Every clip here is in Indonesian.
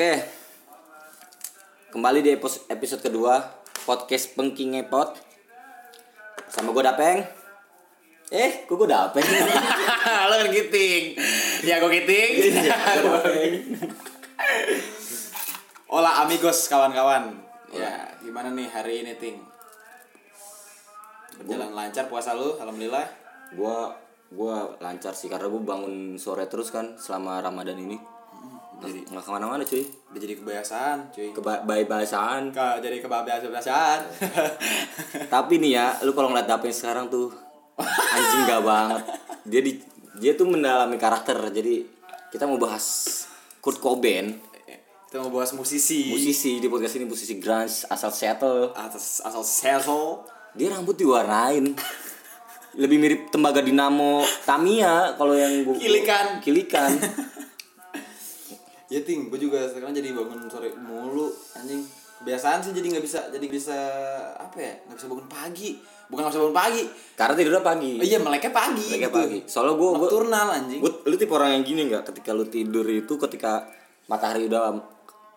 Oke. Kembali di episode kedua podcast Pengking Ngepot. Sama gue Dapeng. Eh, kok gue Dapeng? Lo kan giting. Ya gue giting. Hola amigos kawan-kawan. Ya, gimana nih hari ini, Ting? Berjalan lancar puasa lu, alhamdulillah. gua gua lancar sih karena gue bangun sore terus kan selama Ramadan ini. Jadi Nggak ke mana-mana cuy. udah jadi kebiasaan, cuy. Bahasaan. Ke, jadi kebiasaan-kebiasaan. Tapi nih ya, lu kalau ngeliat Dapeng sekarang tuh anjing gak banget. Dia di, dia tuh mendalami karakter. Jadi kita mau bahas Kurt Cobain, Kita mau bahas musisi. musisi di podcast ini musisi grunge asal Seattle. Atas asal Cecil. Dia rambut diwarnain. Lebih mirip tembaga dinamo Tamiya kalau yang gua Kilikan. Kilikan. Ya ting, gue juga sekarang jadi bangun sore mulu anjing. Kebiasaan sih jadi nggak bisa jadi bisa apa ya nggak bisa bangun pagi. Bukan nggak bisa bangun pagi. Karena tidurnya pagi. Oh, iya meleknya pagi. Mereka gitu. pagi. Soalnya gua, gua, Nocturnal anjing. gua- lu tipe orang yang gini nggak? Ketika lu tidur itu ketika matahari udah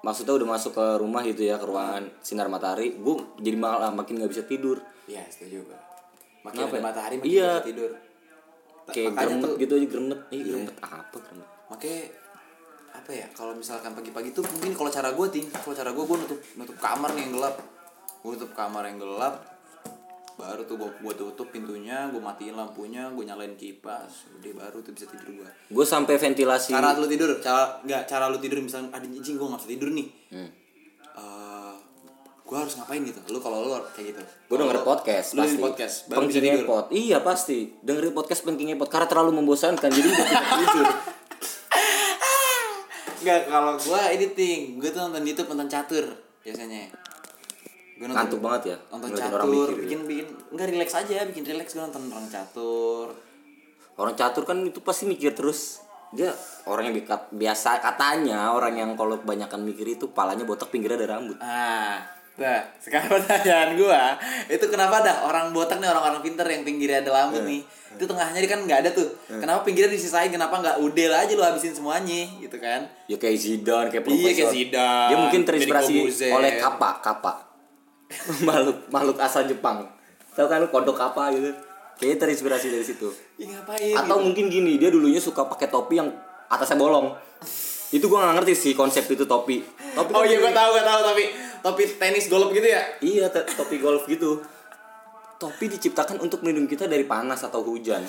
maksudnya udah masuk ke rumah gitu ya ke ruangan sinar matahari, gua jadi malah makin nggak bisa tidur. Iya setuju gue. Makin Kenapa ada ya? matahari makin Iya. bisa tidur. Kayak Makanya gremet tuh- gitu aja gremet. Ih, gremet apa gremet? Makanya apa ya kalau misalkan pagi-pagi tuh mungkin kalau cara gue ting kalau cara gue gue nutup nutup kamar nih yang gelap gue nutup kamar yang gelap baru tuh gue gue tutup pintunya gue matiin lampunya gue nyalain kipas udah baru tuh bisa tidur gue Gue sampai ventilasi. cara lu tidur cara nggak cara lu tidur misalnya ada anjing gue nggak bisa tidur nih Hmm. Eh, gue harus ngapain gitu lu kalau lu kayak gitu Gue denger podcast lu pasti. podcast baru bisa tidur Epot. Iya pasti. Dengerin podcast Penking Epot karena terlalu membosankan jadi udah tidak tidur. Enggak, kalau gua ini ting, gua tuh nonton YouTube nonton catur biasanya. Gua Ngantuk banget ya, Nonton catur, orang mikir bikin bikin enggak relax aja, bikin relax gua nonton orang catur. Orang catur kan itu pasti mikir terus. Dia orang yang biasa katanya orang yang kalau kebanyakan mikir itu palanya botak pinggirnya ada rambut. Ah, nah, sekarang pertanyaan gua, itu kenapa dah orang botak nih orang-orang pinter yang pinggirnya ada rambut Eh. nih. Itu tengahnya kan nggak ada tuh. Kenapa pinggirnya disisain? Kenapa nggak udel aja lu habisin semuanya gitu kan? Ya kayak Zidane, kayak Iya, kayak Zidane, Dia mungkin terinspirasi oleh kapa, kapa. makhluk makhluk asal Jepang. Tahu kan lu kodok kapa gitu. Kayaknya terinspirasi dari situ. Ih, ngapain Atau gitu? mungkin gini, dia dulunya suka pakai topi yang atasnya bolong. Itu gua gak ngerti sih konsep itu topi. Topi Oh kan iya, gua tahu, gua tahu tapi topi tenis golf gitu ya? Iya, topi golf gitu. Topi diciptakan untuk melindungi kita dari panas atau hujan.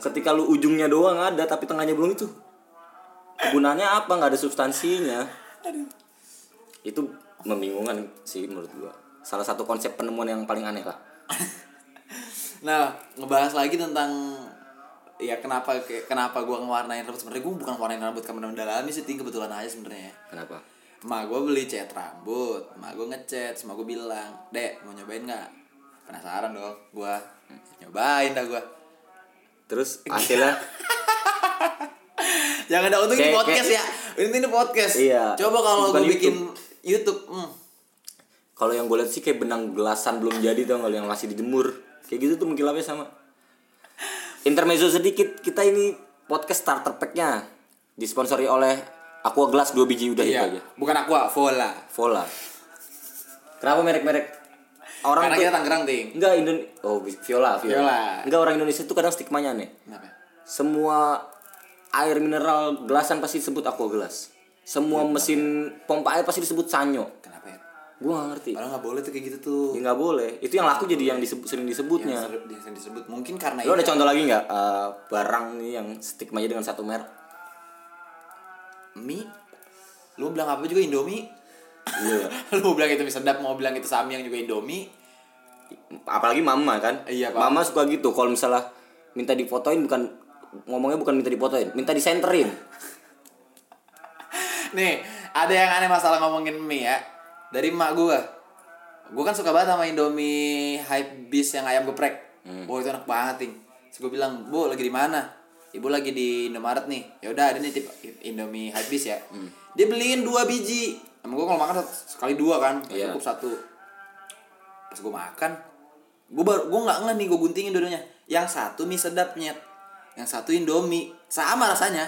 Ketika lu ujungnya doang ada tapi tengahnya belum itu. Gunanya apa? nggak ada substansinya. Itu membingungkan sih menurut gua. Salah satu konsep penemuan yang paling aneh lah. Nah, ngebahas lagi tentang ya kenapa kenapa gua ngewarnain rambut sebenarnya gua bukan warnain rambut karena mendalami sih ting kebetulan aja sebenarnya. Kenapa? Emak gua beli cat rambut, emak gua ngecat, emak gua bilang, "Dek, mau nyobain nggak?" Penasaran dong, gua nyobain dah gua. Terus hasilnya Jangan ada untung ini Kayak- podcast ya. Ini ini podcast. Iya. Coba kalau gua bikin YouTube, hmm. kalau yang gue lihat sih kayak benang gelasan belum jadi tuh kalau yang masih dijemur. Kayak gitu tuh mengkilapnya sama. Intermezzo sedikit, kita ini podcast starter pack-nya disponsori oleh Aqua Glass 2 biji udah itu Iya, aja. bukan aqua, vola. Vola. Kenapa merek-merek orang Karena tuh kita Tangerang, Ting. enggak Indon oh Viola, Viola. Viola. Enggak orang Indonesia tuh kadang stigmanya nih. Kenapa? Semua air mineral gelasan pasti disebut Aqua Glass. Semua mesin pompa air pasti disebut Sanyo. Kenapa ya? Gua gak ngerti. Padahal nggak boleh tuh kayak gitu tuh. Ya nggak boleh. Itu yang laku jadi yang disebut, sering disebutnya. yang ser- yang disebut mungkin karena Lo ada itu contoh lagi nggak eh, barang nih yang stigmanya dengan satu merek? Mie lu bilang apa juga indomie Iya. lu bilang itu mie sedap mau bilang itu samyang juga indomie Apalagi mama kan. Iya, Pak. Mama suka gitu. Kalau misalnya minta difotoin bukan ngomongnya bukan minta difotoin, minta disenterin. nih ada yang aneh masalah ngomongin mie ya dari emak gua gua kan suka banget sama indomie hype beast yang ayam geprek Hmm. oh itu enak banget ting Terus gue bilang bu lagi di mana ibu lagi di Indomaret nih ya udah ada nih tip indomie beast ya Hmm. dia beliin dua biji emang gua kalau makan satu- sekali dua kan nggak Iya. cukup satu pas gua makan gua baru gua nggak ngeh nih gua guntingin dua-duanya yang satu mie sedap nyet yang satu indomie sama rasanya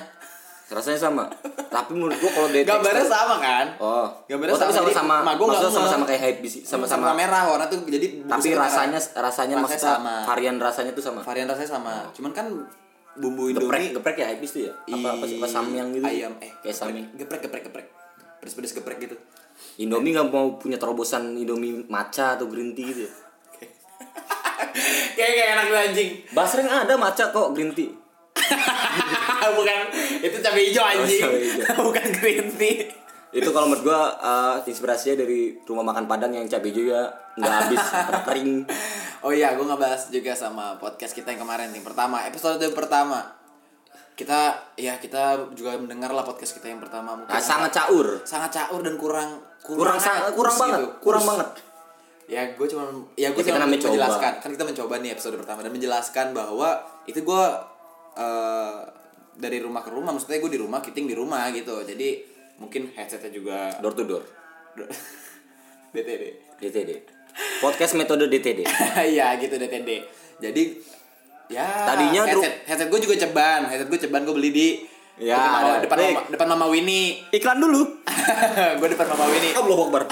rasanya sama tapi menurut gua kalau dari Gambarnya tekstur- sama kan? oh Gambarnya oh, tapi sama, emak gua nggak maksudnya ngeh. sama-sama kayak hype bisi sama-sama merah warna tuh jadi tapi merah. rasanya rasanya maksudnya sama. varian rasanya tuh sama varian rasanya sama. Cuman kan bumbu geprek Indomie. geprek ya hype tuh ya? Apa apa sih apa samyang gitu? ayam eh kayak samyang. geprek geprek geprek. Pedes pedes geprek gitu. Indomie nggak mau punya terobosan Indomie matcha atau green tea gitu ya? Kayak kayak enak anjing. Basreng ada matcha kok green tea. Bukan itu cabai hijau anjing cabai hijau. bukan green tea. Itu kalau menurut gua uh, inspirasinya dari rumah makan Padang yang cabai juga nggak habis kering oh iya gue ngebahas juga sama podcast kita yang kemarin yang pertama episode pertama. Kita ya kita juga mendengar lah podcast kita yang pertama. Mungkin nah, sangat caur. Sangat caur dan kurang kurang sa- kurs kurang banget gitu. kurang banget. Ya gue cuma ya gue cuma menjelaskan. Kan kita mencoba nih episode pertama dan menjelaskan bahwa itu gue eh, dari rumah ke rumah. Maksudnya gue di rumah kiting di rumah gitu. Jadi mungkin headsetnya juga door to door. DTD DTD podcast metode DTD iya gitu DTD jadi ya Tadinya headset headset gue juga ceban. Headset gue ceban gue beli di Ya, depan, mama, depan, mama, depan mama Winnie. Iklan dulu. Gue depan mama Winnie. Allah Akbar.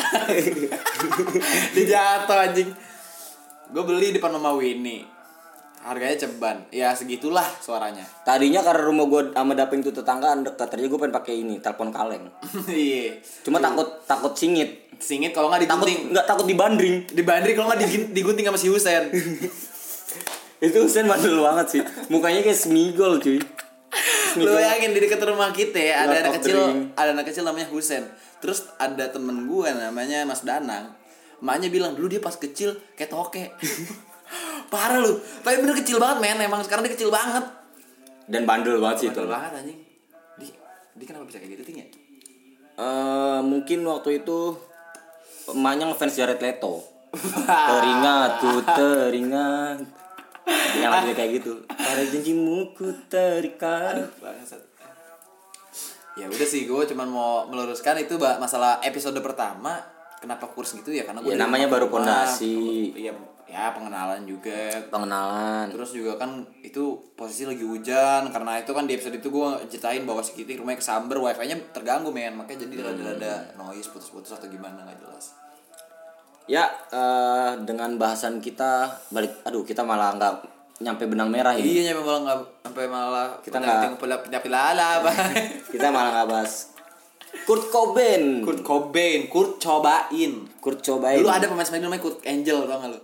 Dijatuh anjing. Gue beli depan mama Winnie harganya ceban. Ya segitulah suaranya. Tadinya karena rumah gua sama daping tuh tetangga dekat ternyata gue pengen pakai ini telepon kaleng. Iya. Cuma takut takut singit. Singit kalau nggak takut digunting. nggak takut dibandring di bandri kalau nggak digunting sama si Husen. Itu Husen mandul banget sih. Mukanya kayak semigol cuy. Lu yakin di dekat rumah kita ya, ada anak kecil Ring. ada anak kecil namanya Husen. Terus ada temen gue namanya Mas Danang. Emaknya bilang dulu dia pas kecil kayak toke parah lu. Tapi bener kecil banget men. Emang sekarang dia kecil banget. Dan bandel banget sih itu. Bandel banget anjing. Di di kenapa bisa kayak gitu ting ya? Eh, mungkin waktu itu emaknya ngefans Jared Leto. Teringat ku teringat. Yang lagi kayak gitu. Pada janjimu ku terikat. Ya udah sih gue cuman mau meluruskan itu masalah episode pertama kenapa kurs gitu ya? Karena gue Ya, namanya baru pondasi. iya ya pengenalan juga. Pengenalan. Terus juga kan itu posisi lagi hujan karena itu kan di episode itu gue ceritain bahwa si Kitty rumahnya kesamber wifi nya terganggu men. Makanya jadi Hmm. rada-rada noise putus-putus atau gimana nggak jelas. Ya eh, dengan bahasan kita balik aduh kita malah nggak nyampe benang merah ini. Iya nyampe malah nggak sampai malah Kita nggak- penyakit lala apa? Kita malah nggak bahas Kurt Cobain. Kurt Cobain Kurt cobain. Kurt cobain. Dulu ada pemain Smackdown namanya Kurt Angel tau gak lu?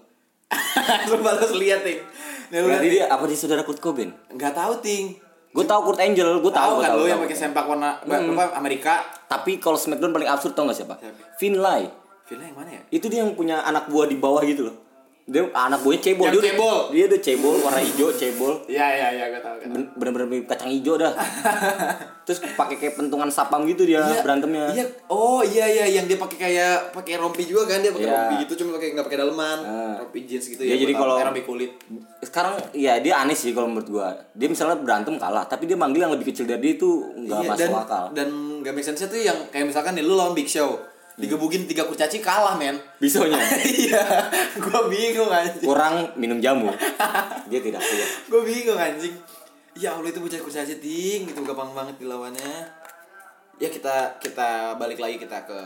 lu balas lihat ting. Nih, lu berarti dia apa dia saudara Kurt Cobain nggak tahu ting. gue tahu Kurt Angel gue tahu Tahu gua kan lu yang pakai sempak warna apa Amerika? tapi kalau Smackdown paling absurd tau gak siapa Siapa? Finlay Villa yang mana ya? itu dia yang punya anak buah di bawah gitu loh dia anak buahnya cebol Yang dia, cebol. dia udah cebol warna hijau cebol Iya iya iya gue. Ben- bener-bener mirip kacang hijau dah terus pakai kayak pentungan sapam gitu dia Iya, berantemnya Iya. Oh iya iya yang dia pakai kayak pakai rompi juga kan dia pakai Iya. rompi gitu cuma pakai nggak pakai daleman. Ah. Rompi jeans gitu Iya, ya. jadi kalau- rompi kulit. sekarang ya dia aneh sih kalau menurut gua dia misalnya berantem kalah tapi dia manggil yang lebih kecil dari dia itu nggak Iya, masuk dan, akal Dan gak make sense tuh yang kayak misalkan nih lu lawan Big Show digebukin tiga kurcaci kalah men. Bisonya? Iya. Gue bingung anjing. Kurang minum jamu? Dia tidak kuat gue bingung anjing. Ya allah itu bocah kurcaci ting gitu. Gampang banget dilawannya. Ya kita kita balik lagi kita ke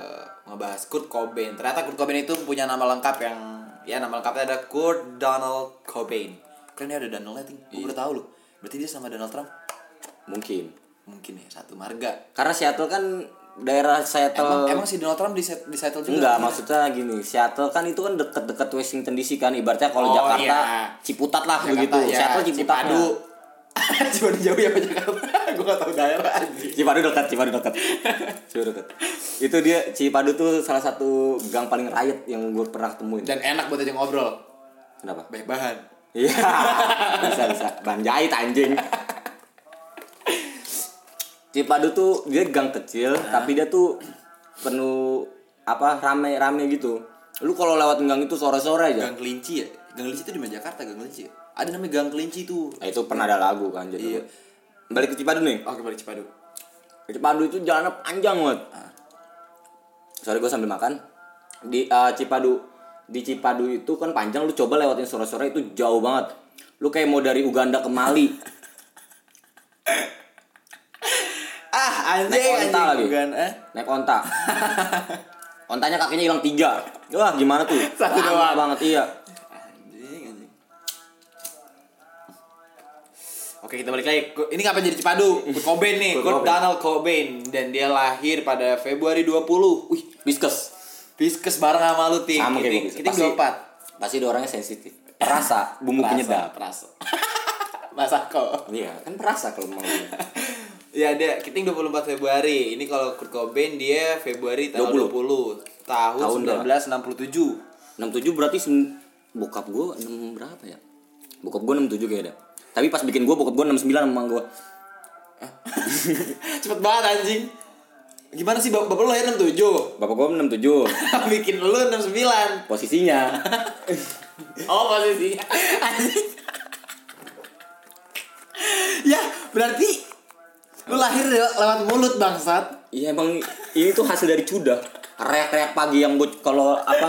ngebahas Kurt Cobain. Ternyata Kurt Cobain itu punya nama lengkap yang ya nama lengkapnya ada Kurt Donald Cobain. Keren ya ada Donaldnya ting. Gue Iya. baru tahu loh. Berarti dia sama Donald Trump? Mungkin. Mungkin ya satu marga. Karena Seattle kan daerah Seattle emang emang si Donald Trump di set di Seattle juga Enggak, maksudnya gini, Seattle kan itu kan deket-deket Washington DC kan, ibaratnya kalau Oh, Jakarta iya. Ciputat lah Jakarta, begitu. ya, Seattle Ciputat. Cipadu Cipadu jauh ya Jakarta gue gak tau daerah Cipadu dekat, Cipadu dekat. Cipadu dekat. Itu dia Cipadu tuh salah satu gang paling riot yang gue pernah temuin. dan enak buat aja ngobrol Kenapa? banyak bahan Iya. bisa bisa. Ban jahit anjing. Cipadu tuh dia gang kecil, tapi dia tuh penuh apa rame-rame gitu. Lu kalau lewat gang itu sore-sore aja. Gang Kelinci ya? Gang Kelinci itu di mana Jakarta Gang Kelinci ya? Ada namanya Gang Kelinci tuh. Nah, itu pernah ada lagu kan jadi. Iya. Balik ke Cipadu nih. Oke balik Cipadu. Cipadu itu jalannya panjang banget. Sorry gue sambil makan. Di eh, Cipadu di Cipadu itu kan panjang lu coba lewatin sore-sore itu jauh banget. Lu kayak mau dari Uganda ke Mali. anjing Naik onta anjing. lagi. bukan eh. Naik onta. Ontanya kakinya hilang tiga. Wah gimana tuh? Satu Lama doang. banget iya. Anjing anjing. Oke kita balik lagi. Ini ngapain jadi Cipadu? Kurt Cobain nih. Kurt Kurt. Donald Cobain. Dan dia lahir pada Februari 20 Wih. Biskes Piskes bareng sama lu Ting sama kayak Kita kita 24 pasti dia orangnya sensitif. Perasa. Bumbu penyedap. Perasa. Masako iya kan perasa kalau mau. Ya dia Kiting 24 Februari. Ini kalau Kurt Cobain dia Februari tanggal 20, 20. Tahun, Tahun 1967 67 berarti bokap gue 6 berapa ya? Bokap gue 67 kayaknya tapi pas bikin gue bokap gue 69 sama gue Cepet banget anjing. Gimana sih bap- bapak lu lahir 67 bapak gue 67 Bikin lu 69 posisinya. Oh posisinya. Ya berarti Lu lahir le- lewat mulut bangsat. Iya emang ini tuh hasil dari cudah reak-reak pagi yang buat kalau apa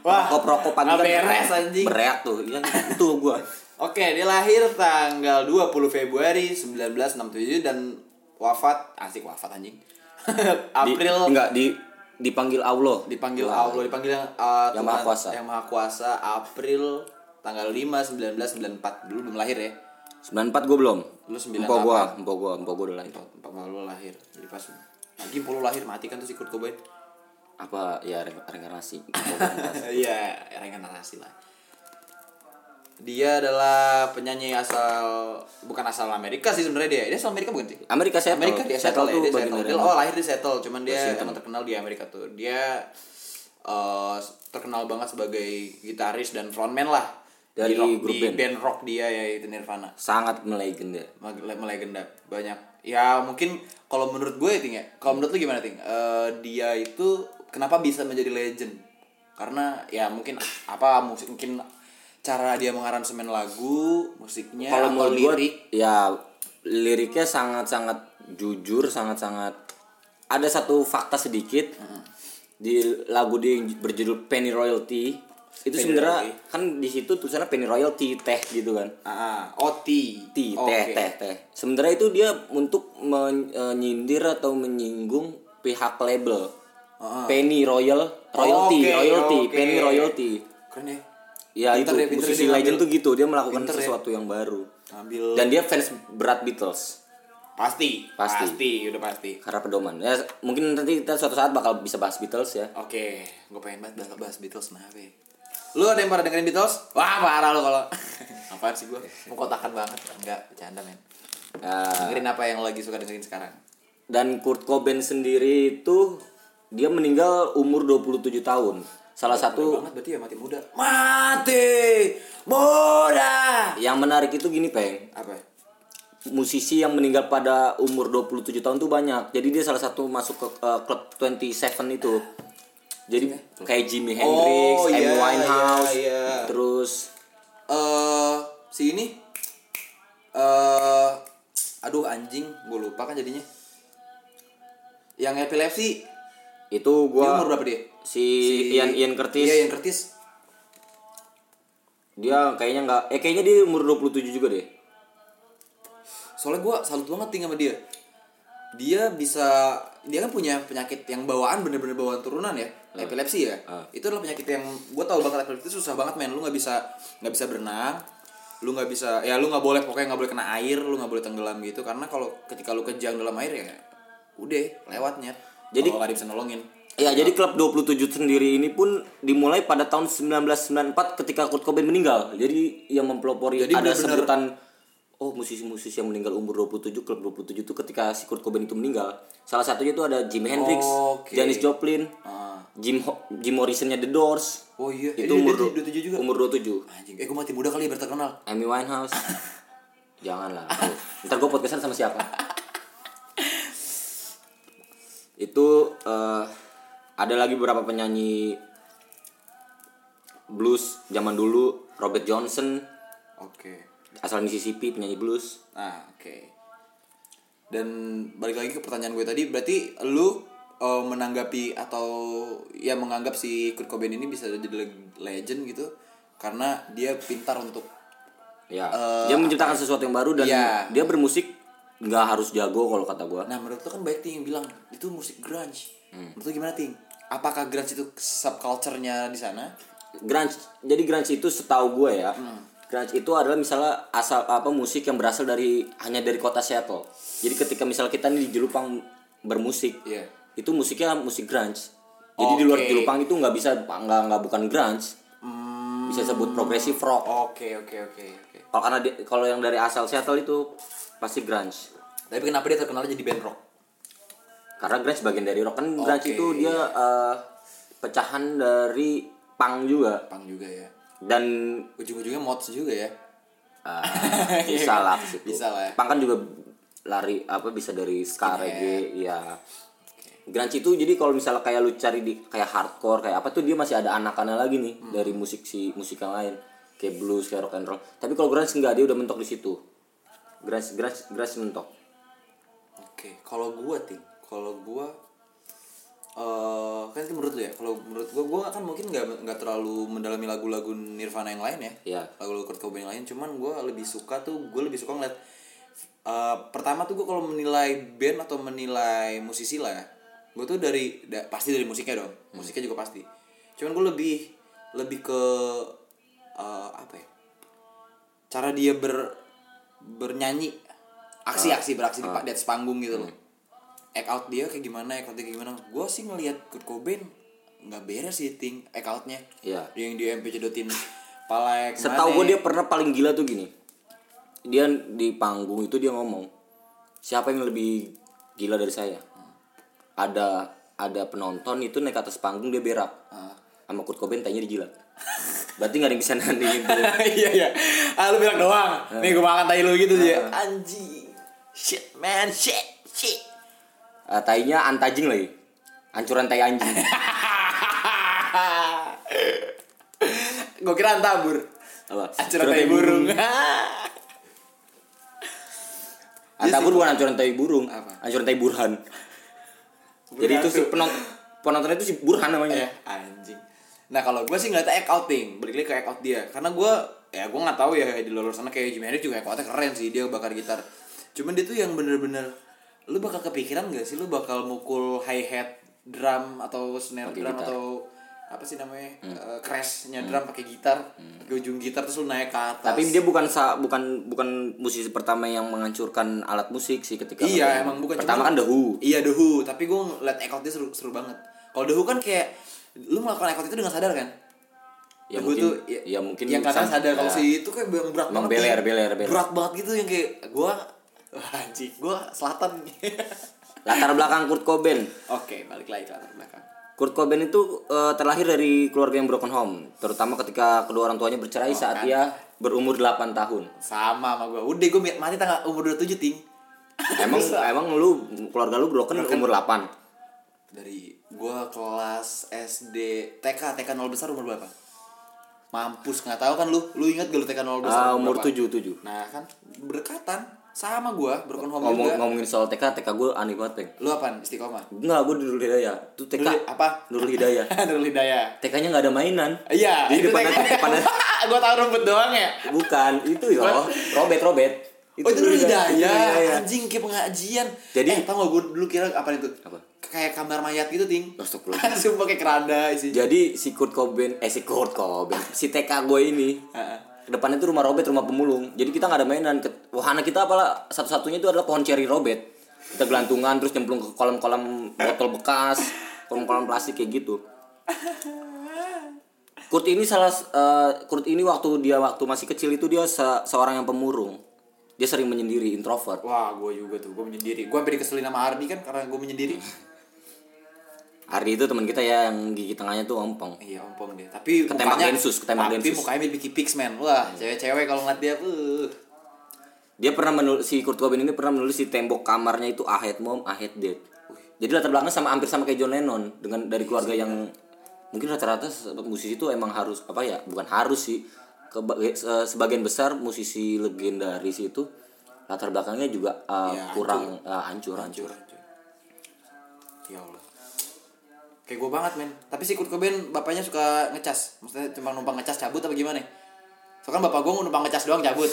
Wah, rokok-rokok pagi nggak beres, anjing. bereak tuh iya itu gue Oke dia lahir tanggal 20 Februari 1967 Dan wafat Asik wafat anjing. April. di, enggak di dipanggil Allah. Dipanggil. Allah dipanggil uh, Yang Tuhan Maha Kuasa. yang maha kuasa April tanggal 5 1994 dulu belum lahir ya 94 gue belum. Lu 98. Empok gue empok gue empok gue udah lahir. Empat malu lahir. Jadi pas lagi puluh lahir mati kan tuh si Kurt Cobain. Apa ya re- reinkarnasi. Empok iya reinkarnasi lah. Dia adalah penyanyi asal bukan asal Amerika sih sebenarnya dia. Dia asal Amerika bukan sih? Amerika Seattle. Amerika dia Seattle settle, ya, dia Dia- oh lahir di Seattle cuman dia Washington. emang terkenal di Amerika tuh. Dia eh, terkenal banget sebagai gitaris dan frontman lah Dari di, rock, grup di band. band rock dia yaitu Nirvana. Sangat melegenda. Melegenda banyak. Ya mungkin kalau menurut gue ting ya kalau menurut lu gimana ting? Eh, dia itu kenapa bisa menjadi legend? Karena ya mungkin apa musik mungkin cara dia mengaransemen lagu musiknya kalau menurut gue lirik. ya liriknya sangat sangat jujur sangat sangat ada satu fakta sedikit. Di lagu dia yang berjudul Penny Royalty itu sebenarnya kan di situ tulisannya Penny Royalty teh gitu kan ah oh T T, teh, teh, teh. Sebenarnya itu dia untuk menyindir atau menyinggung pihak label. Ah. Penny Royal, royalty, Oke, royalty, oke. Penny royalty. keren ya Ya Pinter itu ya, pinter musisi legend tuh gitu, dia melakukan Pinter ya. sesuatu yang baru. ngambil Dan dia fans berat Beatles pasti Pasti. pasti udah pasti karena pedoman. Ya mungkin nanti kita suatu saat bakal bisa bahas Beatles ya. Oke, gue pengen banget bahas, Beatles ya? Lu ada yang pada dengerin Beatles? Wah parah lu kalau Apaan sih gue? Mengkotakan banget Enggak, bercanda men Ya, Dengerin apa yang lo lagi suka dengerin sekarang? dan Kurt Cobain sendiri itu dia meninggal umur 27 tahun. Salah satu banget berarti ya mati muda Mati muda yang menarik itu gini, Peng. Apa? musisi yang meninggal pada umur 27 tahun tuh banyak. Jadi dia salah satu masuk ke uh, klub 27 itu. Jadi kayak Jimi Hendrix, Oh, Amy iya, Winehouse, iya, iya. terus Eh, si ini eh aduh anjing, gue lupa kan jadinya. Yang epilepsi, itu dia gua umur berapa dia? si, Ian Ian Curtis, Iya, Ian Curtis. dia kayaknya nggak eh kayaknya dia umur 27 juga deh. soalnya gue salut banget ting sama dia dia bisa dia kan punya penyakit yang bawaan bener-bener bawaan turunan ya epilepsi ya Ah. itu adalah penyakit yang gue tahu banget epilepsi itu susah banget men lu nggak bisa nggak bisa berenang lu nggak bisa ya lu nggak boleh pokoknya nggak boleh kena air lu nggak boleh tenggelam gitu karena kalau ketika lu kejang dalam air ya udah lewatnya Jadi- jadi nggak bisa nolongin Ya, jadi klub 27 sendiri ini pun dimulai pada tahun 1994 ketika Kurt Cobain meninggal. Jadi yang mempelopori Jadi ada bener-bener- sebutan oh musisi-musisi yang meninggal umur 27 klub 27 itu ketika si Kurt Cobain itu meninggal. Salah satunya itu ada Jimi Hendrix, Oke. Janis Joplin, Ah. Jim Ho- Jim Morrisonnya The Doors. oh iya Itu Eh, umur dia- dia 27 juga umur 27. anjing eh gue mati muda kali ya biar terkenal Amy Winehouse. Janganlah. aduh. Ntar gue podcastan sama siapa? itu eh, ada lagi beberapa penyanyi blues zaman dulu Robert Johnson oke asal Mississippi penyanyi blues Nah, oke. Dan balik lagi ke pertanyaan gue tadi, berarti lu uh, menanggapi atau ya menganggap si Kurt Cobain ini bisa jadi leg- legend gitu karena dia pintar untuk ya Eh, dia menciptakan sesuatu yang baru dan Iya. dia bermusik nggak harus jago kalau kata gua Nah menurut lo kan banyak ting yang bilang itu musik grunge. Hmm. Menurut lo gimana ting? Apakah grunge itu subculture-nya di sana? grunge jadi grunge itu setahu gue ya grunge itu adalah misalnya asal apa musik yang berasal dari hanya dari kota Seattle jadi ketika misal kita nih di Jelupang bermusik Iya. Itu musiknya musik grunge jadi di luar. Jelupang itu nggak bisa nggak nggak bukan grunge Hmm. bisa sebut progressive rock Oke oke oke oke. kalau karena kalau yang dari asal Seattle itu pasti grunge Tapi kenapa dia terkenal jadi band rock? karena grunge bagian dari rock kan grunge Oke, itu dia eh, pecahan dari punk juga Pang juga ya. dan Ujung-ujungnya mods juga ya. Ah, bisa lah. Bisa lah ya. Punk kan juga lari apa bisa dari ska reggae ya. Grunge itu jadi kalau misalnya kayak lu cari di kayak hardcore kayak apa tuh dia masih ada anak-anak lagi nih Hmm. dari musik si musik yang lain kayak blues kayak rock and roll. Tapi kalau grunge enggak dia udah mentok di situ. Grunge grunge grunge mentok. Oke, kalau gua ting, kalau gua eh kan itu menurut lu ya. Kalau menurut gua gua kan mungkin nggak nggak terlalu mendalami lagu-lagu Nirvana yang lain ya. Iya. Lagu-lagu Kurt Cobain yang lain, cuman gua lebih suka tuh gua lebih suka ngeliat eh pertama tuh gua kalau menilai band atau menilai musisi lah ya. Gua tuh dari da- pasti dari musiknya dong. Musiknya juga pasti. Cuman gua lebih lebih ke eh, apa ya? Cara dia ber bernyanyi aksi-aksi beraksi di, pa- di atas panggung gitu loh act out dia kayak gimana act out dia kayak gimana gue sih ngelihat Kurt Cobain nggak beres sih ting act outnya dia yang di MP cedotin ke mana Setahu gue dia pernah paling gila tuh gini. Dia di panggung itu dia ngomong, siapa yang lebih gila dari saya? Ada ada penonton itu naik atas panggung dia berak. Ah. Sama Kurt Cobain tanya dijilat. Berarti nggak ada yang bisa nandingin tuh. iya iya ah lu bilang doang nih gue makan tai lu gitu Ah. dia anjing shit man shit shit Eh, tainya antajing lagi. Ancuran tai anjing. gue kira antabur Apa? ancuran tai burung Antabur bukan ancuran tai burung. Apa? Ancuran tai burhan. Jadi itu si penonton penontonnya itu si burhan namanya. Eh, anjing. Nah kalau gue sih ngeliatnya act outing, balik lagi ke act out dia. Karena gue, ya gue nggak tahu ya di luar sana kayak Jimi Hendrix juga act outnya keren sih dia bakar gitar. Cuman dia tuh yang bener-bener, lu bakal kepikiran gak sih lu bakal mukul hi hat drum atau snare Pakai drum gitar. atau apa sih namanya eh, crashnya drum pakai gitar, ke ujung gitar terus lu naik ke atas. Tapi dia bukan sa bukan bukan musisi pertama yang menghancurkan alat musik sih ketika Iya emang bukan pertama cuman- kan The Who. Iya The Who, tapi gue act out dia seru seru banget. Kalau The Who kan kayak lu melakukan out itu dengan sadar kan? Ya The mungkin tuh ya, ya mungkin yang sam- sadar kalau ya. si itu kayak yang berat banget. beler, beler, beler. Berat banget gitu yang kayak wah, anjing, gua selatan. Latar belakang Kurt Cobain. Oke, balik lagi ke latar belakang. Kurt Cobain itu eh, terlahir dari keluarga yang broken home, terutama ketika kedua orang tuanya bercerai saat kan. dia berumur 8 tahun. Sama sama gua. Udah gua mati tanggal umur 27, Ting. Emang emang lu keluarga lu broken, umur 8. Dari gua kelas SD TK, TK 0 besar umur berapa? Mampus nggak tahu kan lu? Lu ingat gak lu TK 0 besar Ah, umur berapa? 7 7. Nah, kan berdekatan sama gua, broken home Ngomong juga. ngomongin soal TK, TK gue aneh banget, Peng. Lu apaan? Istiqomah. Enggak, gue Nurul Hidayah. Itu TK Nurul- apa? Nurul Hidayah. Nurul Hidayah. TK-nya nggak ada mainan. Iya, Jadi itu depannya TK. depannya gua tahu rumput doang ya. bukan, itu yo. Robet, Robet. oh itu Nurul hidayah. Itu Hidayah. Anjing kayak pengajian. Jadi- eh, tau gak gue dulu kira apa itu? Apa? Kayak kamar mayat gitu, Ting. Astagfirullah. Sumpah kayak keranda isi. Jadi si Kurt Cobain, eh si Kurt Cobain, si TK gue ini, Depannya itu rumah Robet, rumah pemulung. Jadi kita nggak ada mainan. Wahana kita apalah satu-satunya itu adalah pohon ceri Robet. Kita gelantungan terus nyemplung ke kolam-kolam botol bekas, kolam-kolam plastik kayak gitu. Kurt ini salah eh, Kurt ini waktu dia waktu masih kecil itu dia se- seorang yang pemurung. Dia sering menyendiri, introvert. Wah, gue juga tuh, gue menyendiri. Gue sampai dikeselin sama Ardi kan karena gue menyendiri. Ardi itu teman kita ya yang gigi tengahnya tuh ompong. Iya, ompong dia. Tapi Ketembak mukanya densus, ketembak tapi densus. mukanya mirip Pix, man. Wah, cewek-cewek kalau ngeliat dia, uh. Dia pernah menulis si Kurt Cobain ini pernah menulis di tembok kamarnya itu I hate mom, I hate dad. Jadi latar belakangnya sama hampir sama kayak John Lennon dengan dari keluarga yang mungkin rata-rata musisi itu emang harus apa ya bukan harus sih Keba- se- sebagian besar musisi legendaris itu latar belakangnya juga uh, Ya, kurang uh, hancur hancur. Hancur, hancur. Ya Allah. Kayak gue banget, men. Tapi si Kurt Cobain bapaknya suka ngecas. Maksudnya cuma numpang ngecas cabut apa gimana? Soalnya kan bapak gue numpang ngecas doang cabut.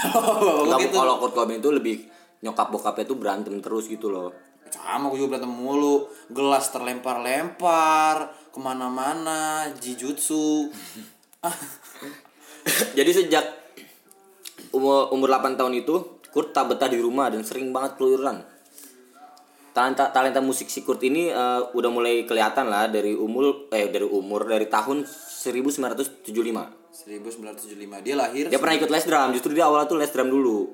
Enggak, gitu. kalau Kurt Cobain itu lebih nyokap bokapnya tuh berantem terus gitu loh sama gue juga berantem mulu gelas terlempar-lempar ke mana-mana jijutsu jadi sejak umur umur 8 tahun itu Kurt tak betah di rumah dan sering banget keluyuran talenta talenta musik si Kurt ini eh, udah mulai kelihatan lah dari umur eh dari umur dari tahun 1975 1975 dia lahir dia pernah ikut les drum. Justru dia awalnya tuh les drum dulu.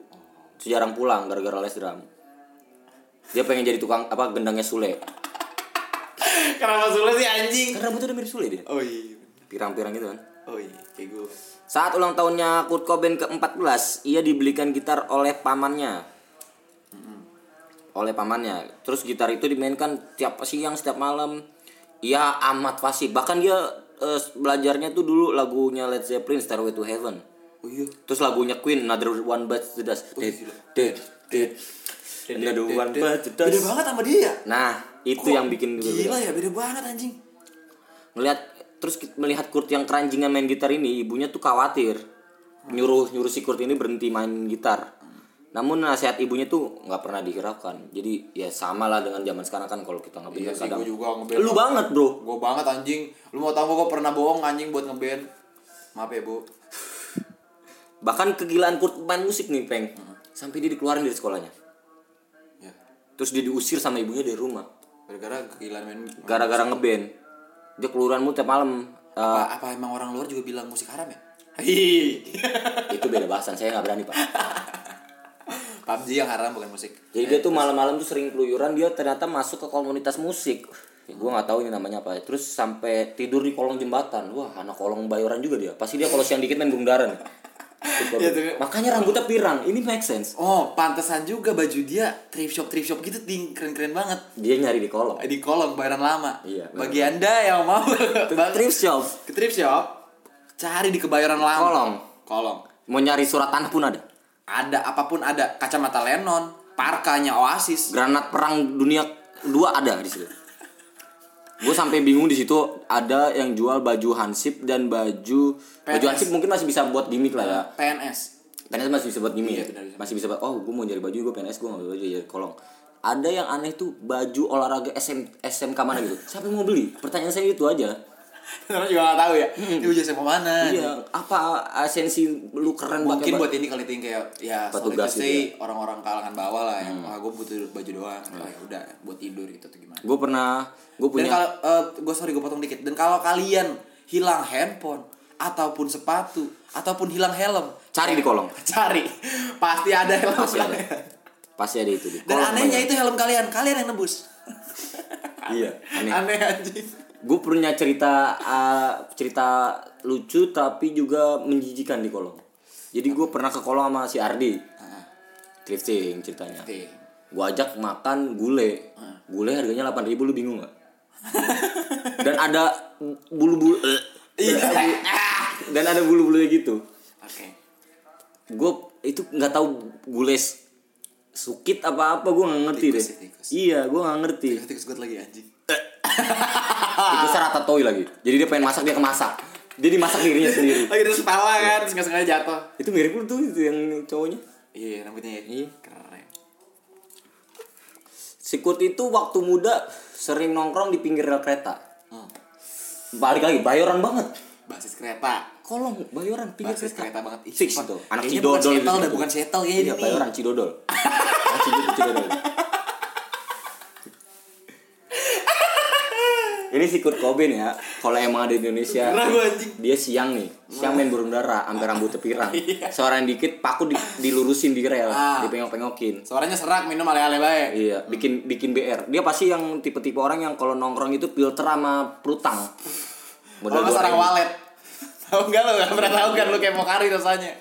Sejarang pulang gara-gara les drum. Dia pengen jadi tukang apa gendangnya Sule. Kenapa sulit sih anjing? Kan rambutnya udah mirip Sule dia. Oh iya. Pirang-pirang gitu kan. Oh iya. Kayak gue. Saat ulang tahunnya Kurt Cobain ke-14, ia dibelikan gitar oleh pamannya. Oleh pamannya. Terus gitar itu dimainkan tiap siang, setiap malam. Ia amat fasih. Bahkan dia eh, belajarnya tuh dulu lagunya Led Zeppelin, Stairway to Heaven. oh iya Terus lagunya Queen, Another One Bites the Dust. Dead, dead, dead. Another One Bites the beda Dust. banget sama dia ya Nah, itu yang bikin gue gila beda. ya beda banget anjing Ngelihat terus melihat Kurt yang keranjingan main gitar ini, ibunya tuh khawatir. Nyuruh nyuruh si Kurt ini berhenti main gitar. Namun nasihat ibunya tuh nggak pernah dihiraukan. Jadi ya sama lah dengan zaman sekarang kan kalau kita ngeband iya kan sih kadang. juga ngeband Lu banget, Bro. gue banget anjing lu mau tau gue pernah bohong anjing buat ngeband maaf ya bu Bahkan kegilaan Kurt main musik nih, Peng. Sampai dia dikeluarin dari sekolahnya. ya Terus dia diusir sama ibunya dari rumah. gara-gara kegilaan main Gara-gara ngeband. Dia keluaran mulu tiap malam. Apa, apa emang orang luar juga bilang musik haram ya itu beda bahasan, saya nggak berani, Pak. PUBG yang haram bukan musik Jadi dia tuh malam-malam tuh sering keluyuran dia ternyata masuk ke komunitas musik. Ya, gue nggak tahu ini namanya apa. Terus sampai tidur di kolong jembatan. Wah, anak kolong bayoran juga dia. Pasti dia kalau siang dikit main bundaran. Tuh. Makanya rambutnya pirang. Ini make sense. Oh, pantesan juga baju dia thrift shop thrift shop gitu ting keren-keren banget. Dia nyari di kolong. Di kolong bayaran lama. Iya, Bagi Anda yang mau bang- Thrift shop. ke thrift shop, cari di kebayoran lama. Kolong. Kolong. Mau nyari surat tanah pun ada. Ada apa pun ada, kacamata Lennon, parkanya Oasis. Granat perang dunia dua ada di situ. Gue sampai bingung di situ ada yang jual baju hansip dan baju baju PNS. hansip mungkin masih bisa buat gimmick lah ya. PNS. PNS masih bisa buat gimmick Iya, ya? benar, bisa. masih bisa buat oh gue mau nyari baju gue PNS gue nggak baju jadi kolong ada yang aneh tuh baju olahraga SM, SMK mana gitu siapa yang mau beli pertanyaan saya itu aja Orang juga gak tahu ya. Ini baju SMA mana? iya apa esensi lu keren Mungkin buat ini kali ting kayak ya Petugas Hmm. sih orang-orang kalangan bawah lah yang ah gue butuh baju doang. Oh, ya udah buat tidur gitu atau gimana. gue pernah gue Dan punya kalau gue sorry gue potong dikit. Dan kalau kalian hilang handphone ataupun sepatu ataupun hilang helm, cari di kolong cari pasti ada helm pasti ada pasti ada itu di Dan kolong anehnya banyak. itu helm kalian, kalian yang nebus. iya aneh Aneh anjing. Gue punya cerita uh, cerita lucu tapi juga menjijikan di kolong. Jadi gue pernah ke kolong sama si Ardi. Thrifting ceritanya. Gue ajak makan gule gule harganya 8000 ribu lu bingung nggak? Dan ada bulu-bulu Iya. dan ada bulu-bulunya gitu. Oke. gue itu nggak tahu gule sukit apa apa gue nggak ngerti Tikus deh. tikus. iya gue nggak ngerti. Tikus gue lagi anjing. itu ratatouille lagi jadi dia pengen masak dia kemasak dia dimasak dirinya sendiri Lagi terus kepala kan, terus nggak sengaja jatuh. itu mirip lu tuh itu yang cowoknya Iya, rambutnya ya. Iya. Keren. si Kurt itu waktu muda sering nongkrong di pinggir rel kereta Hmm. balik lagi bayoran banget Basis kereta. kolong bayoran pinggir Basis kereta kereta banget. Ih, fix itu anak cidodol bukan settle gitu. dah, bukan settle kayaknya iya dia bayoran cidodol anak cidodol cidodol ini si Kurt Cobain ya kalau emang ada di Indonesia dia siang nih siang main burung dara sampai rambutnya pirang seorang dikit paku di- dilurusin di rel Ah. dipengok-pengokin Suaranya serak, minum ale-ale baik. Iya, bikin bikin BR. Dia pasti yang tipe-tipe orang yang kalau nongkrong itu filter sama prutang. Kalau nggak sarang walet. Tahu nggak lo? Nggak pernah tahu kan lo kayak mau kari rasanya.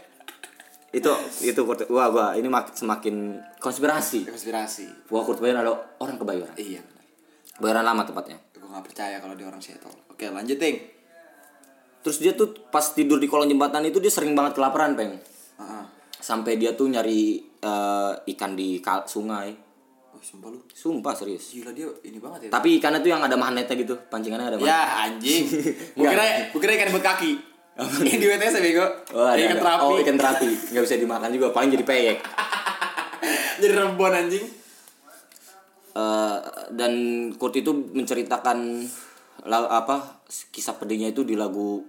Itu itu Kurt, wah gua ini mak, semakin konspirasi. Konspirasi. Wah Kurt Cobain ada orang kebayoran. Iya benar. Bayoran lama tepatnya. Gue nggak percaya kalau dia orang Seattle. Oke lanjut ting. Terus dia tuh pas tidur di kolong jembatan itu dia sering banget kelaparan, Peng. Heeh. Sampai dia tuh nyari eh, ikan di kal- sungai. Oh sumpah lu. Sumpah serius. Gila dia ini banget ya. Tapi ikannya tuh yang ada magnetnya gitu, pancingannya ada magnet. Ya anjing. Gue kira gue kira ikan buat kaki. Ini di WTS ya bego. Oh, ada, ikan ada. terapi. Oh, ikan terapi. Nggak bisa dimakan juga, paling jadi peyek. Jadi rembuan anjing. Eh, dan Kurt itu menceritakan apa kisah pedihnya itu di lagu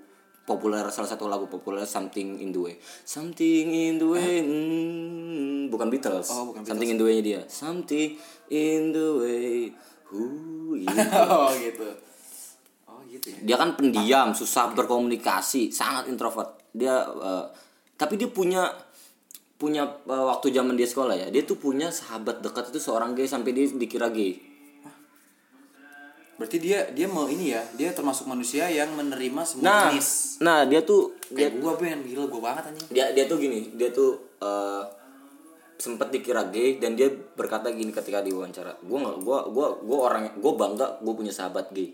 populer salah satu lagu populer Something in the Way. Something in the Way. hmm, bukan Beatles. Oh, bukan Something in the Way-nya dia. Something in the Way. Who oh gitu. Oh gitu ya. Dia kan pendiam, susah berkomunikasi, sangat introvert. Dia eh, tapi dia punya punya eh, waktu zaman dia sekolah ya. Dia tuh punya sahabat dekat itu seorang gay sampai dia dikira gay. Berarti dia dia mau ini ya, dia termasuk manusia yang menerima semua Nah, jenis. nah dia tuh dia Kayak gua Ben, gila gua banget anjing. dia dia tuh gini, dia tuh eh sempet dikira gay dan dia berkata gini ketika diwawancara, gue nggak gue gua gua orang gue bangga gue punya sahabat gay.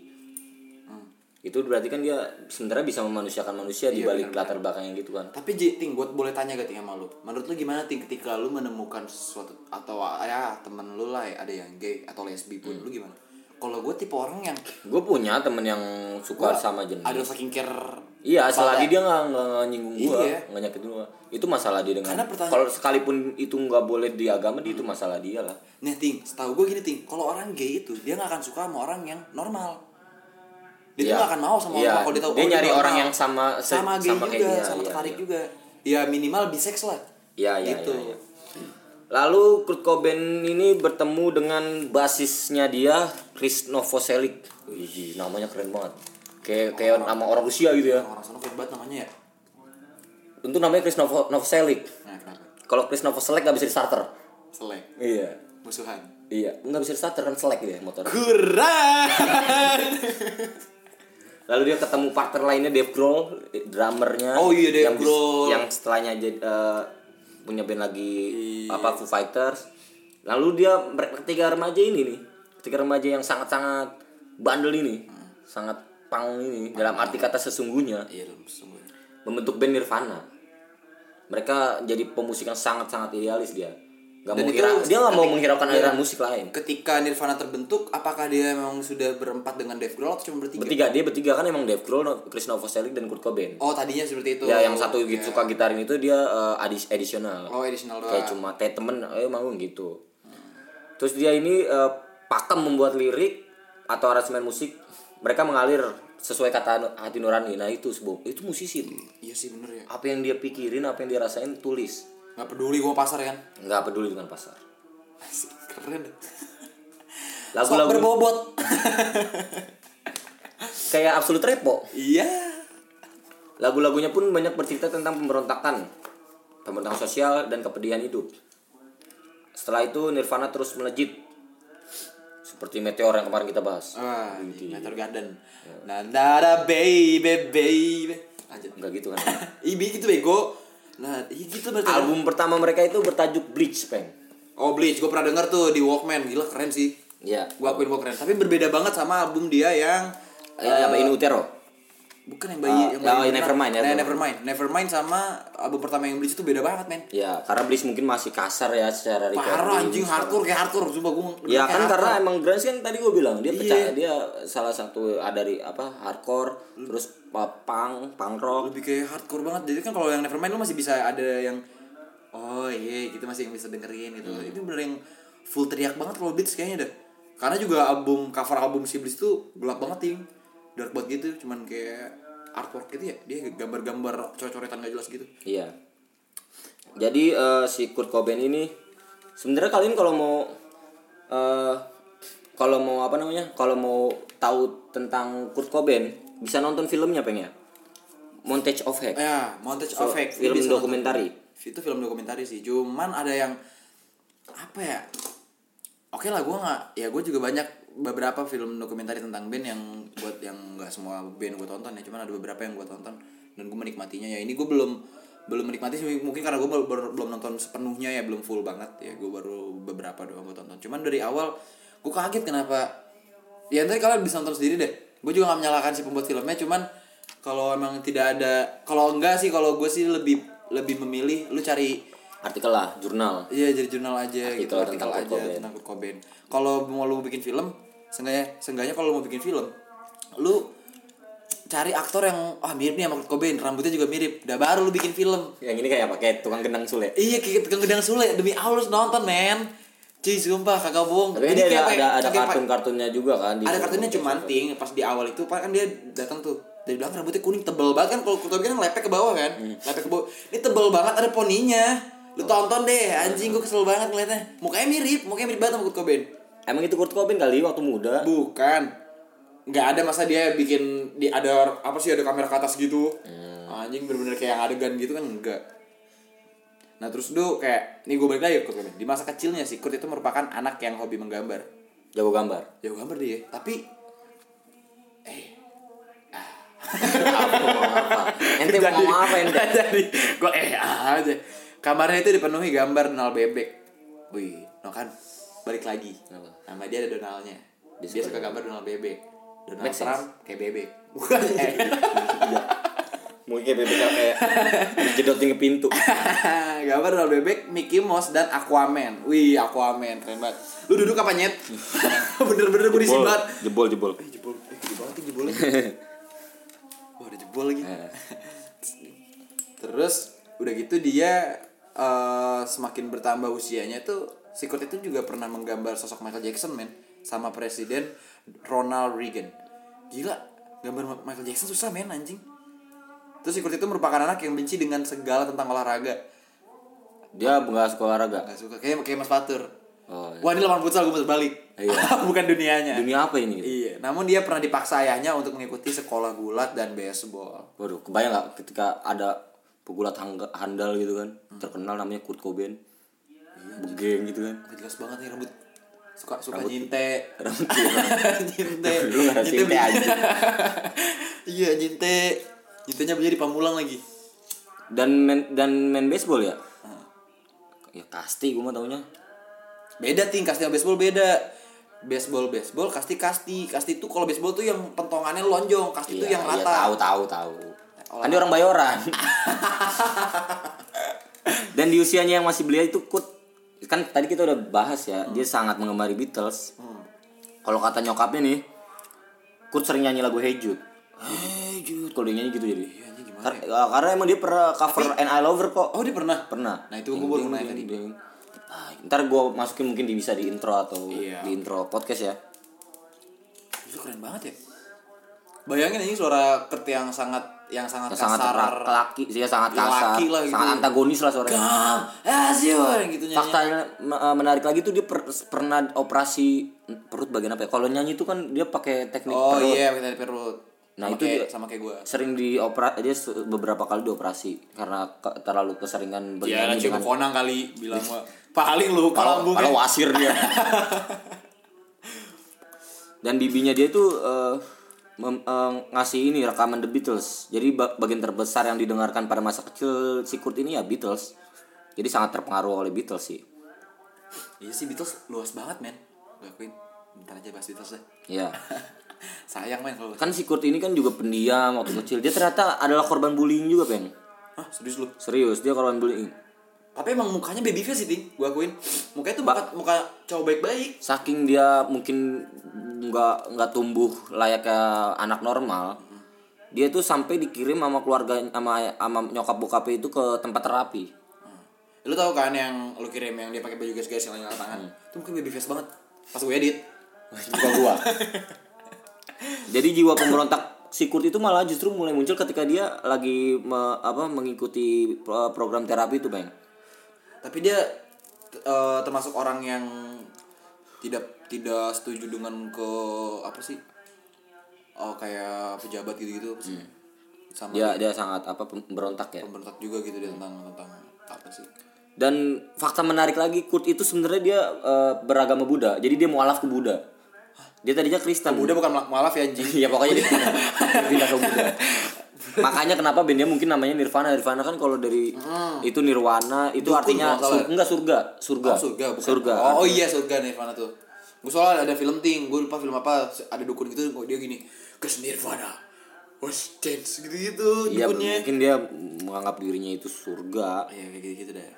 Itu berarti kan dia sebenarnya bisa memanusiakan manusia di Iya, balik latar belakangnya gitu kan. Tapi Ting, buat boleh tanya gak Ting sama lu? Menurut lu gimana Ting ketika lu menemukan sesuatu atau ya temen lu lah ya, ada yang gay atau lesbi pun, lu gimana? Kalau gue tipe orang yang Gue punya temen yang suka sama jenis. ada saking care Iya, selagi dia nggak nggak nyinggung gua, Iya. nggak nyakitin gua. Itu masalah dia dengan. Kalau sekalipun itu nggak boleh di agama, dia itu masalah dia lah. Nih Ting, setahu gue gini Ting, kalau orang gay itu dia nggak akan suka sama orang yang normal. Dia tuh Iya. nggak akan mau sama Iya, orang kalau dia tahu dia oh, nyari normal. orang yang sama- sama gay sama juga, kayak dia, sama iya, tertarik iya. juga. Ya minimal bisex lah. Iya, iya, Gitu. iya, iya. Lalu Kurt Cobain ini bertemu dengan basisnya dia, Chris Novoselic. Wih, namanya keren banget. Kayak kayak nama orang Rusia gitu ya. Orang sana keren banget namanya ya. Untuk namanya Chris Novo, Novoselic. Nah? Kalau Chris Novoselic nggak bisa di starter. Selek, Iya. musuhan. Iya, nggak bisa di starter kan selek gitu ya motor. Kurang. Lalu dia ketemu partner lainnya Dave Grohl, drummernya. Oh iya, Dave yang Grohl. Yang setelahnya jadi eh, punya band lagi Iya. apa Foo Fighters. Lalu dia mereka ketiga remaja ini nih, ketiga remaja yang sangat-sangat bandel ini, sangat pang ini dalam arti kata sesungguhnya Iya, membentuk band Nirvana. Mereka jadi pemusik yang sangat-sangat idealis dia. Gak Dan mau itu dia nggak mau menghiraukan aliran musik lain. Ketika Nirvana terbentuk, apakah dia memang sudah berempat dengan Dave Grohl atau cuma bertiga? Bertiga dia bertiga kan emang Dave Grohl, Chris Novoselic dan Kurt Cobain. Oh, tadinya seperti itu. Ya yang satu Iya. gitu suka gitarin itu dia eh, adis additional. Oh, additional doang. Kayak cuma kayak temen eh manggung gitu. Terus dia ini eh, pakem membuat lirik atau aransemen musik. Mereka mengalir sesuai kata hati nurani. Nah itu sebuah itu musisi. Iya sih bener ya. Apa yang dia pikirin, apa yang dia rasain tulis. Nggak peduli gua pasar kan. nggak peduli dengan pasar. Asik, keren. Lagu-lagu berbobot. kayak Absolute Repo. iya. Lagu-lagunya pun banyak bercerita tentang pemberontakan, pemberontakan sosial dan kepedihan hidup. Setelah itu Nirvana terus melejit seperti meteor yang kemarin kita bahas. Ah, Meteor Garden. Nandara baby baby. Lanjut. Enggak gitu kan. Ibi gitu bego. Nah, gitu berarti. Album pertama mereka itu bertajuk Bleach, Peng. Oh Bleach, gue pernah denger tuh di Walkman, gila keren sih. Iya. Gue akuin gue keren. Tapi berbeda banget sama album dia yang Ya, apa In Utero? Bukan yang bayi Ah, yang ya, bayi Nevermind, Nah, Nevermind. Nevermind. Nevermind sama album pertama yang Bleach itu beda banget, men. Ya, karena Bleach mungkin masih kasar ya secara Parah recording. anjing hardcore kayak hardcore coba gue. Ya kan karena emang Grunge kan tadi gue bilang dia pecah Iya. dia salah satu ada dari apa hardcore terus pa- punk punk rock lebih kayak hardcore banget. Jadi kan kalau yang Nevermind lu masih bisa ada yang oh iya gitu masih yang bisa dengerin gitu. Hmm. Itu bener yang full teriak banget kalau Bleach kayaknya dah. Karena juga album cover album si Bleach tuh gelap banget ting. Dark banget gitu, cuman kayak artwork gitu ya. Dia gambar-gambar coret-coretan gak jelas gitu. Iya. Jadi eh, si Kurt Cobain ini sebenarnya kalian kalau mau eh kalau mau apa namanya? Kalau mau tahu tentang Kurt Cobain bisa nonton filmnya peng ya. Montage of Heck. Ya, Montage So, of Heck. film dokumentari. nonton. Itu film dokumentari sih. Cuman ada yang apa ya? Oke lah, gue nggak. Ya gue juga banyak beberapa film dokumentari tentang band yang buat yang nggak semua band gue tonton ya. Cuman ada beberapa yang gue tonton dan gue menikmatinya ya. Ini gue belum belum menikmati sih mungkin karena gue baru, belum nonton sepenuhnya ya belum full banget ya gue baru beberapa doang gue tonton cuman dari awal gue kaget kenapa ya nanti kalian bisa nonton sendiri deh gue juga gak menyalahkan si pembuat filmnya cuman kalau emang tidak ada kalau enggak sih kalau gue sih lebih lebih memilih lu cari Artikel lah, jurnal. iya jadi jurnal aja gitu Artikel artikel tentang aja Kurt Cobain. tentang Kurt Cobain kalau mau lu bikin film seenggaknya seenggaknya kalau mau bikin film lu cari aktor yang ah mirip nih sama Kurt Cobain rambutnya juga mirip. Udah baru lu bikin film. Yang ini kayak apa? Kayak tukang gendang sule. iya kayak tukang gedang sule. Demi Allah nonton men. Cuy sumpah kagak bohong. Tapi Jadi dia kayak ada ya, ada, kartun-kartunnya juga kan di ada kartunya cuman ting pas di awal itu kan dia datang tuh. Dari belakang rambutnya kuning tebel banget. Kan kalau Kurt Cobain kan lepek ke bawah kan? Hmm. lepek ke bawah. Ini tebel banget ada poninya. Lu tonton deh anjing gua kesel banget ngeliatnya. Mukanya mirip mukanya mirip banget sama Kurt Cobain Emang itu Kurt Cobain kali waktu muda. bukan. Nggak ada masa dia bikin di ada apa sih ada kamera ke atas gitu. Anjing bener-bener kayak yang adegan gitu kan enggak nah terus tuh kayak nih gue balik lagi ke Kurt Cobain. Di masa kecilnya sih Kurt itu merupakan anak yang hobi menggambar. Jago gambar. ya gambar dia tapi apa? Ente mau apa ente? jadi. Gue eh aja. Kamarnya itu dipenuhi gambar Donald bebek wih no kan? Balik lagi. Kenapa? Nama dia ada Donaldnya. Dia, Dia suka suka gambar Donald bebek Donald Make sense. Trump kayak bebek bukan. Eh. Mungkin kayak bebek kayak jedotin ke pintu. gambar Donald bebek Mickey Mouse dan Aquaman. Wih Aquaman keren banget. Lu duduk apa nyet? Bener-bener gue Jebol, banget. Jebol, jebol. eh jebol. Eh gede banget jebolnya wah ada jebol lagi. Eh. terus udah gitu dia eh, semakin bertambah usianya tuh si Kurt itu juga pernah menggambar sosok Michael Jackson men sama presiden Ronald Reagan. Gila gambar Michael Jackson susah men anjing. Terus si Kurt itu merupakan anak yang benci dengan segala tentang olahraga. Dia nggak suka olahraga. Gak suka kayak kayak Mas Fatur. Oh, iya. wah ini lawan futsal gue balik Iya. bukan dunianya. Dunia apa ini? iya namun dia pernah dipaksa ayahnya untuk mengikuti sekolah gulat dan baseball. Waduh, kebayang nggak ketika ada pegulat handal gitu kan, terkenal namanya Kurt Cobain, begeng gitu kan. Gak jelas banget nih rambut. Suka suka nyinte. Rambut nyinte. Lu Nyinte aja. iya nyinte. Nyintenya beli di Pamulang lagi. Dan main dan main baseball ya? Ya pasti gue mah taunya. beda ting. Kasti sama baseball beda. Baseball baseball kasti kasti. Kasti itu kalau baseball tuh yang pentongannya lonjong. Kasti itu Iya, yang iya, rata. tahu tahu tahu. Olah- Kan dia orang Bayoran. Dan di usianya yang masih belia itu Kurt kan tadi kita udah bahas ya, dia sangat mengemari Beatles. Kalau kata nyokapnya nih, Kurt sering nyanyi lagu Hey Jude. Hey Jude, kalau dia nyanyi gitu jadi. Iya, Kar- ya, karena emang dia pernah cover And I Love Her kok. oh dia pernah Pernah. nah itu gue baru nanya tadi ding. Ah, ntar gue masukin mungkin di bisa di intro atau Iya. di intro podcast ya. itu keren banget ya bayangin ini suara Kurt yang sangat yang sangat Yang sangat kasar ra- laki sih ya sangat Ya, kasar, laki lah gitu. sangat antagonis lah suaranya. You are gitu nyanyi me- eh, menarik lagi tuh dia per- pernah operasi perut bagian apa ya? Kalau nyanyi itu kan dia pakai teknik oh perut. iya pakai tali perut Nah, sama itu kayak, dia- sama kayak gue Sering diopera dia beberapa kali dioperasi karena ke- terlalu keseringan Iya, bernyanyi cium dengan konang kali bilang mah paling lu kalau kalau kalau wasir dia. Dan bibinya dia tuh eh, mem- eh, ngasih ini rekaman The Beatles. Jadi ba- bagian terbesar yang didengarkan pada masa kecil si Kurt ini ya Beatles. Jadi sangat terpengaruh oleh Beatles sih. Iya sih Beatles luas banget men Gue akuin Bentar aja bahas Beatles deh Iya. Sayang men kalau Kan si Kurt ini kan juga pendiam waktu kecil. Dia ternyata adalah korban bullying juga, Peng. Hah serius lu Serius, dia korban bullying. Tapi emang mukanya baby face sih Ting Gue akuin Mukanya tuh muka, muka cowok baik-baik Saking dia mungkin nggak nggak tumbuh layaknya anak normal. Dia tuh sampai dikirim sama keluarga sama sama nyokap bokapnya itu ke tempat terapi. Lu tau kan yang lu kirim yang dia pakai baju garis-garis yang nyala tangan Itu mukanya baby face banget Pas gue edit Bukan gua. Jadi jiwa pemberontak si Kurt itu malah justru mulai muncul ketika dia lagi me- apa mengikuti pro- program terapi itu, Bang. Tapi dia eh, termasuk orang yang tidak tidak setuju dengan ke apa sih? Oh kayak pejabat gitu-gitu apa sih? Sama Dia dia sangat apa pemberontak ya. pemberontak juga gitu dia tentang tentang apa sih? Dan fakta menarik lagi Kurt itu sebenarnya dia eh, beragama Buddha. Jadi dia mualaf ke Buddha. Dia tadinya Kristen. Buddha bukan malaf ya anjing. Iya pokoknya dia pindah ke Buddha. Makanya kenapa bandnya mungkin namanya Nirvana. Nirvana kan kalau dari itu Nirwana itu Dukun artinya sur- enggak surga, surga. Oh, surga bukan. Surga. Oh, oh iya surga Nirvana tuh. Gue soalnya ada film ting, gue lupa film apa, ada dukun gitu, kok dia gini, kes Nirvana, was dance gitu-gitu Iya, dukunnya. mungkin dia menganggap dirinya itu surga. Iya kayak gitu-gitu deh.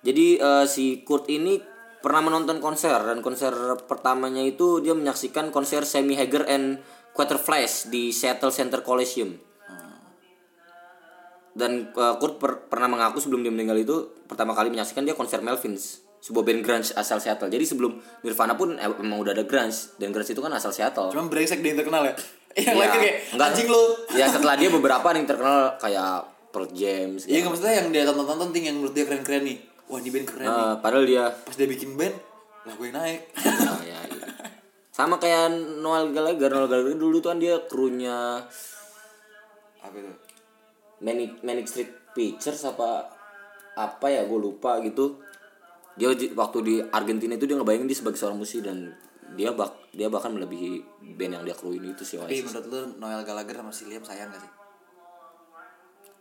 Jadi eh, si Kurt ini pernah menonton konser dan konser pertamanya itu dia menyaksikan konser Sammy Hagar and quarter flash di Seattle Center Coliseum. Dan uh, Kurt per- pernah mengaku sebelum dia meninggal itu pertama kali menyaksikan dia konser Melvins, sebuah band grunge asal Seattle. Jadi sebelum Nirvana pun em- emang udah ada grunge dan grunge itu kan asal Seattle. Cuman brengsek dia yang terkenal ya. Yang Ya, lain kayak enggak. anjing lu. Ya setelah dia beberapa yang terkenal kayak Pearl Jam. Iya nggak maksudnya yang dia tonton-tonton ting yang menurut dia keren-keren nih. Wah ini band keren nih. Eh, padahal dia Pas dia bikin band, lah gue yang naik. Nah, ya, iya. sama kayak Noel Gallagher Noel Gallagher dulu tuh kan dia krunya Apa itu? Manic Manic Street Pictures apa apa ya gue lupa gitu dia di- waktu di Argentina itu dia ngebayangin dia sebagai seorang musisi dan dia bak dia bahkan melebihi band yang dia kruin itu sih Tapi Oasis. menurut lu Noel Gallagher sama si Liam sayang gak sih?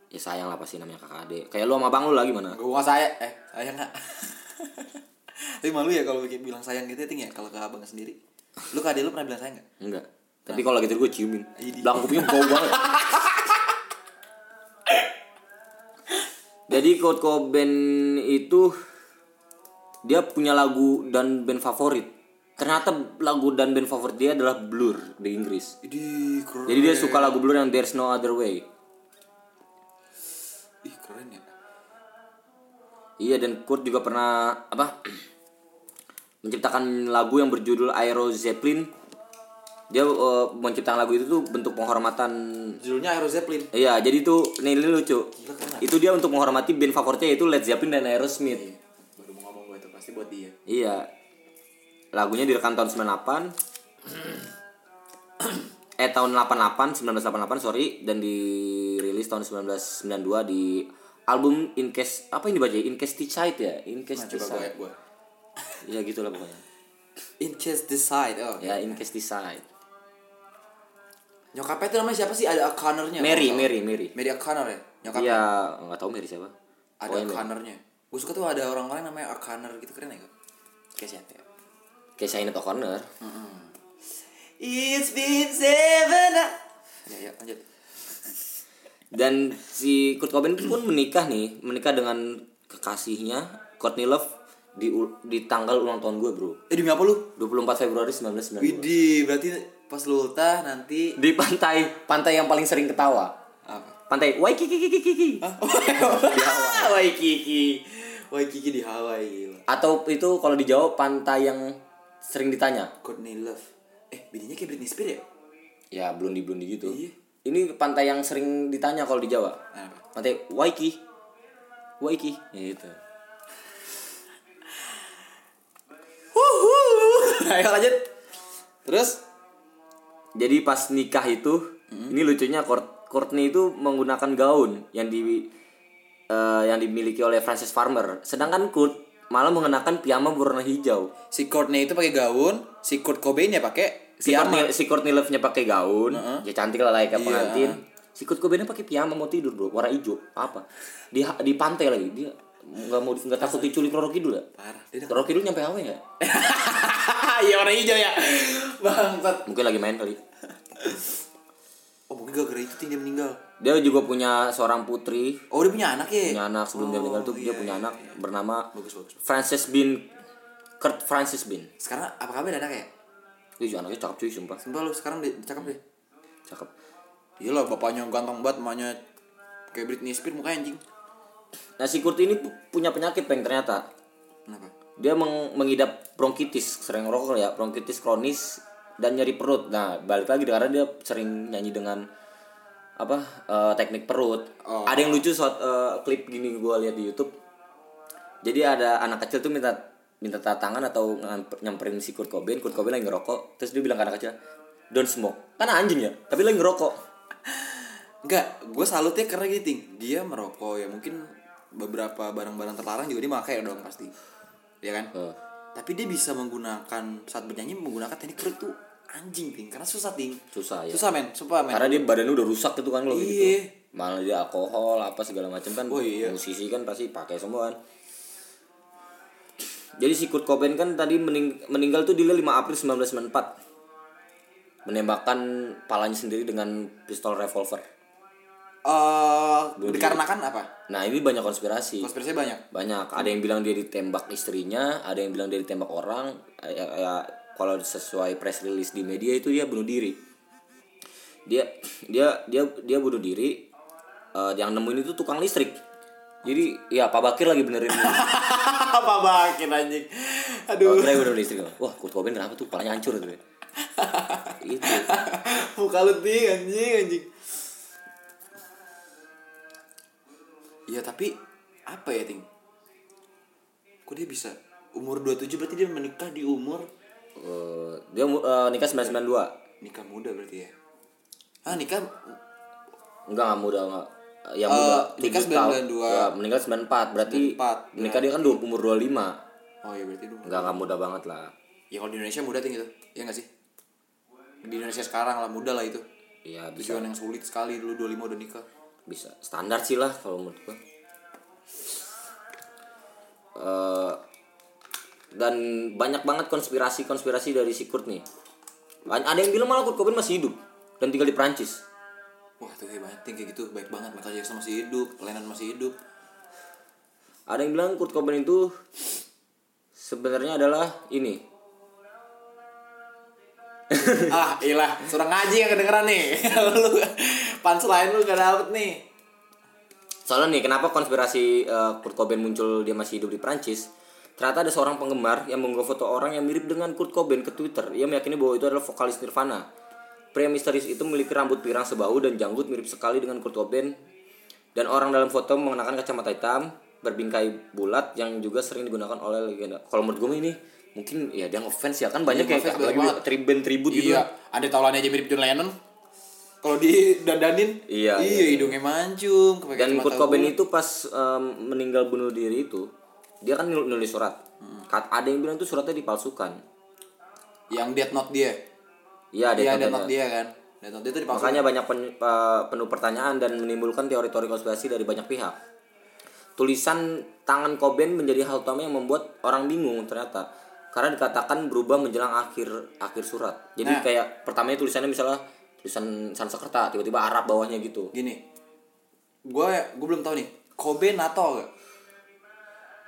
ya sayang lah pasti namanya kakak adik kayak lu sama bang lu lah gimana Gue gak sayang, eh sayang gak? Tapi malu ya kalau bikin bilang sayang gitu ya ya kalau ke abang sendiri. Lu ke adik lu pernah bilang sayang gak? enggak tapi kalau gitu gue ciumin Idi. belakang kupingnya bau banget jadi Kurt Cobain itu dia punya lagu dan band favorit ternyata lagu dan band favorit dia adalah Blur di Inggris keren. jadi dia suka lagu Blur yang There's No Other Way Ih keren ya. iya dan Kurt juga pernah apa menciptakan lagu yang berjudul Aero Zeppelin dia eh, menciptakan lagu itu tuh bentuk penghormatan Judulnya Aero Zeppelin. Iya, jadi itu nih ini lucu. keren. Itu dia untuk menghormati band favoritnya yaitu Led Zeppelin dan Aerosmith. Baru mau ngomong gue itu pasti buat dia. Iya. Lagunya direkam tahun 98. eh tahun 88, 1988 sorry dan dirilis tahun 1992 di album In Case apa ini baca Incesticide ya? Nah, coba gue Incesticide. gue. Ya gitulah pokoknya. In case decide. Oh. Ya Incesticide. Nyokapnya itu namanya siapa sih? Ada O'Connornya. Mary, Mary. Mary. Mary O'Connor ya? Nyokapnya. Iya, nggak tahu Mary siapa. Ada. O'Connornya. Gue suka tuh ada orang-orang namanya O'Connor gitu keren ya? Kayak siapa ya? Kayak Sinead O'Connor. It's been seven. Ya ya lanjut. Dan si Kurt Cobain pun menikah nih, menikah dengan kekasihnya Courtney Love di di tanggal ulang tahun gue, Bro. Eh demi apa lu? 24 Februari 1992. Widih, berarti pas lu ultah nanti Di pantai, pantai yang paling sering ketawa. apa? Pantai Waikiki. Waikiki. Waikiki di Hawaii gila. Atau itu kalau di Jawa pantai yang sering ditanya. Courtney Love. Eh, bininya kayak Britney Spears ya? Ya, blondi-blondi gitu. Iya. Ini pantai yang sering ditanya kalau di Jawa. Apa? Pantai Waiki. Waiki. Gitu. Ayo lanjut. Terus Jadi pas nikah itu, ini lucunya Court- Courtney itu menggunakan gaun yang di eh, yang dimiliki oleh Francis Farmer. Sedangkan Kurt malah mengenakan piyama berwarna hijau. si Courtney itu pakai gaun, si Kurt Cobain ya pakai Si piyama. Courtney, si Courtney Love-nya pakai gaun, ya cantik lah layaknya Iya. pengantin. Si Kurt Cobain pakai piyama mau tidur bro, warna hijau. Apa? Di di pantai lagi dia nggak mau nggak takut diculik Roro Kidul ya? Parah. Roro Kidul nyampe hawe nggak? Iya warna hijau ya. Bangsat. Mungkin lagi main kali. Oh mungkin gara-gara itu dia meninggal. Dia juga punya seorang putri Oh dia punya anak ya? punya anak sebelum dia Oh, meninggal tuh dia iya, punya iya, anak iya. bernama Bagus bagus. Francis Bean Kurt Francis Bean Sekarang apa kabar anak ya? Ih anaknya cakep cuy sumpah Sumpah lu sekarang dia cakep deh. Cakep Iya lah bapaknya ganteng banget, emaknya kayak Britney Spears mukanya anjing. Nah si Kurt ini pu- punya penyakit peng ternyata Kenapa? Dia meng- mengidap bronkitis Sering rokok ya Bronkitis kronis Dan nyeri perut. Nah balik lagi karena dia sering nyanyi dengan apa eh, teknik perut. Oh. ada yang lucu saat eh, klip gini gue lihat di YouTube. Jadi ada anak kecil tuh minta minta tangan atau nyamperin si Kurt Cobain. Kurt Cobain lagi ngerokok. Terus dia bilang ke anak kecil don't smoke. Kan anjing ya tapi lagi ngerokok. Enggak, gue salutnya karena gitu. Dia merokok ya mungkin beberapa barang-barang terlarang juga dia pakai dong pasti. Ya kan? Eh, Tapi dia bisa menggunakan saat bernyanyi menggunakan teknik perut tuh anjing ting karena susah ting. susah ya Susah men, sumpah men. karena dia badannya udah rusak gitu kan kalau kayak Iya. gitu malah dia alkohol apa segala macam kan Oh, iya. musisi kan pasti pakai semua kan jadi si Kurt Cobain kan tadi mening- meninggal tuh di 5 April 1994 menembakkan palanya sendiri dengan pistol revolver Eh, dikarenakan apa? nah ini banyak konspirasi. Konspirasi banyak. banyak. Ada yang bilang dia ditembak istrinya ada yang bilang dia ditembak orang. Ya, ya, kalau sesuai press release di media itu dia bunuh diri. Dia dia dia dia bunuh diri eh, yang nemuin itu tukang listrik. Jadi ya Pak Bakir lagi benerin apa bakin anjing. Pak aduh Bakir lagi benerin listrik. Wah Kurt Cobain kenapa tuh? Palanya hancur tuh. Itu. Muka lu ting anjing anjing Iya tapi apa ya ting? Kok dia bisa? Umur 27 berarti dia menikah di umur? Eh, dia eh, nikah 992 nikah muda berarti ya? Ah nikah enggak enggak muda enggak. Yang Eh, muda nikah 7 tahun. 992. ya, meninggal 94 berarti 94, menikah dia kan dua- umur 25 oh iya berarti dulu enggak enggak muda banget lah. Ya kalau di Indonesia muda ting itu. Ya nggak sih? Di Indonesia sekarang lah muda lah itu. Iya tujuan yang sulit sekali dulu 25 udah nikah bisa. Standar sih lah kalau menurut gua. Eh, dan banyak banget konspirasi-konspirasi dari si Kurt nih. Ada yang bilang malah Kurt Cobain masih hidup dan tinggal di Prancis wah tuh kayak banget ting kayak gitu. Baik banget Michael Jackson masih hidup Lennon masih hidup. Ada yang bilang Kurt Cobain itu sebenarnya adalah ini. Ah ilah suara ngaji yang kedengeran nih. Lu punchline lu gak dapet nih Soalnya nih, kenapa konspirasi eh, Kurt Cobain muncul dia masih hidup di Prancis? Ternyata ada seorang penggemar yang mengunggah foto orang yang mirip dengan Kurt Cobain ke Twitter. Ia meyakini bahwa itu adalah vokalis Nirvana. Pria misterius itu memiliki rambut pirang sebahu dan janggut mirip sekali dengan Kurt Cobain. Dan orang dalam foto mengenakan kacamata hitam, berbingkai bulat yang juga sering digunakan oleh legenda. Kalau menurut gue ini mungkin ya dia ngefans ya kan banyak Iya, kayak ngefans banyak lagi banget. tribun tribut gitu. iya ada taulannya aja mirip John Lennon kalau di dandanin Iya, iya iya. hidungnya mancung Dan Kurt Cobain itu pas em, meninggal bunuh diri itu, dia kan nul- nulis surat. Kat- Ada yang bilang itu suratnya dipalsukan. yang death note dia Iya, ada iya death note dia kan death note dia tuh Makanya banyak pen- pe- penuh pertanyaan dan menimbulkan teori-teori konspirasi dari banyak pihak. Tulisan tangan Cobain menjadi hal utama yang membuat orang bingung ternyata. Karena dikatakan berubah menjelang akhir akhir surat. Jadi Nah. kayak pertamanya tulisannya misalnya tulisan Sanskerta, tiba-tiba Arab bawahnya gitu. gini gue gue belum tahu nih Kobe nato gak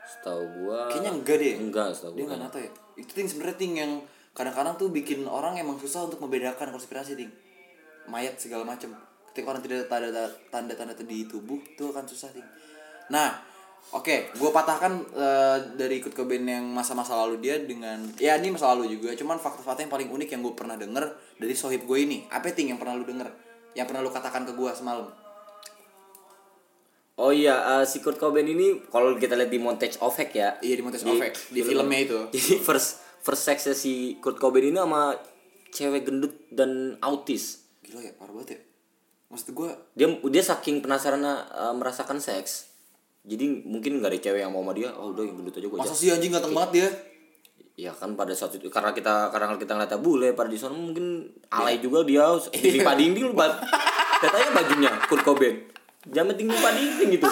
Setahu gua kayaknya enggak deh. Enggak setahu dia gua. nggak nato ya? Itu ting sebenarnya ting yang kadang-kadang tuh bikin orang emang susah untuk membedakan konspirasi ting. Mayat segala macem. Ketika orang tidak ada tanda tanda-tanda di tubuh itu akan susah ting. Nah oke gue patahkan eh, dari Kurt Cobain yang masa-masa lalu dia dengan ya ini masa lalu juga cuman fakta-fakta yang paling unik yang gue pernah denger dari sohib gue ini apa ting yang pernah lu denger yang pernah lu katakan ke gue semalam Oh iya, eh, si Kurt Cobain ini kalau kita lihat di montage effect ya. Iya, di montage effect. Di filmnya itu. Jadi first first sex si Kurt Cobain ini sama cewek gendut dan autis. gila ya parah banget ya maksud gue Dia dia saking penasaran eh, merasakan seks. Jadi mungkin nggak ada cewek yang mau sama dia. Oh udah yang gendut aja gue masa sih anjing ganteng banget dia Ya kan pada saat itu karena kita karena kita ngeliatnya bule pada di sana mungkin alay juga dia di Pak Dinding lu bat. Katanya bajunya Kurt Cobain. Jangan tinggi Pak Dinding gitu.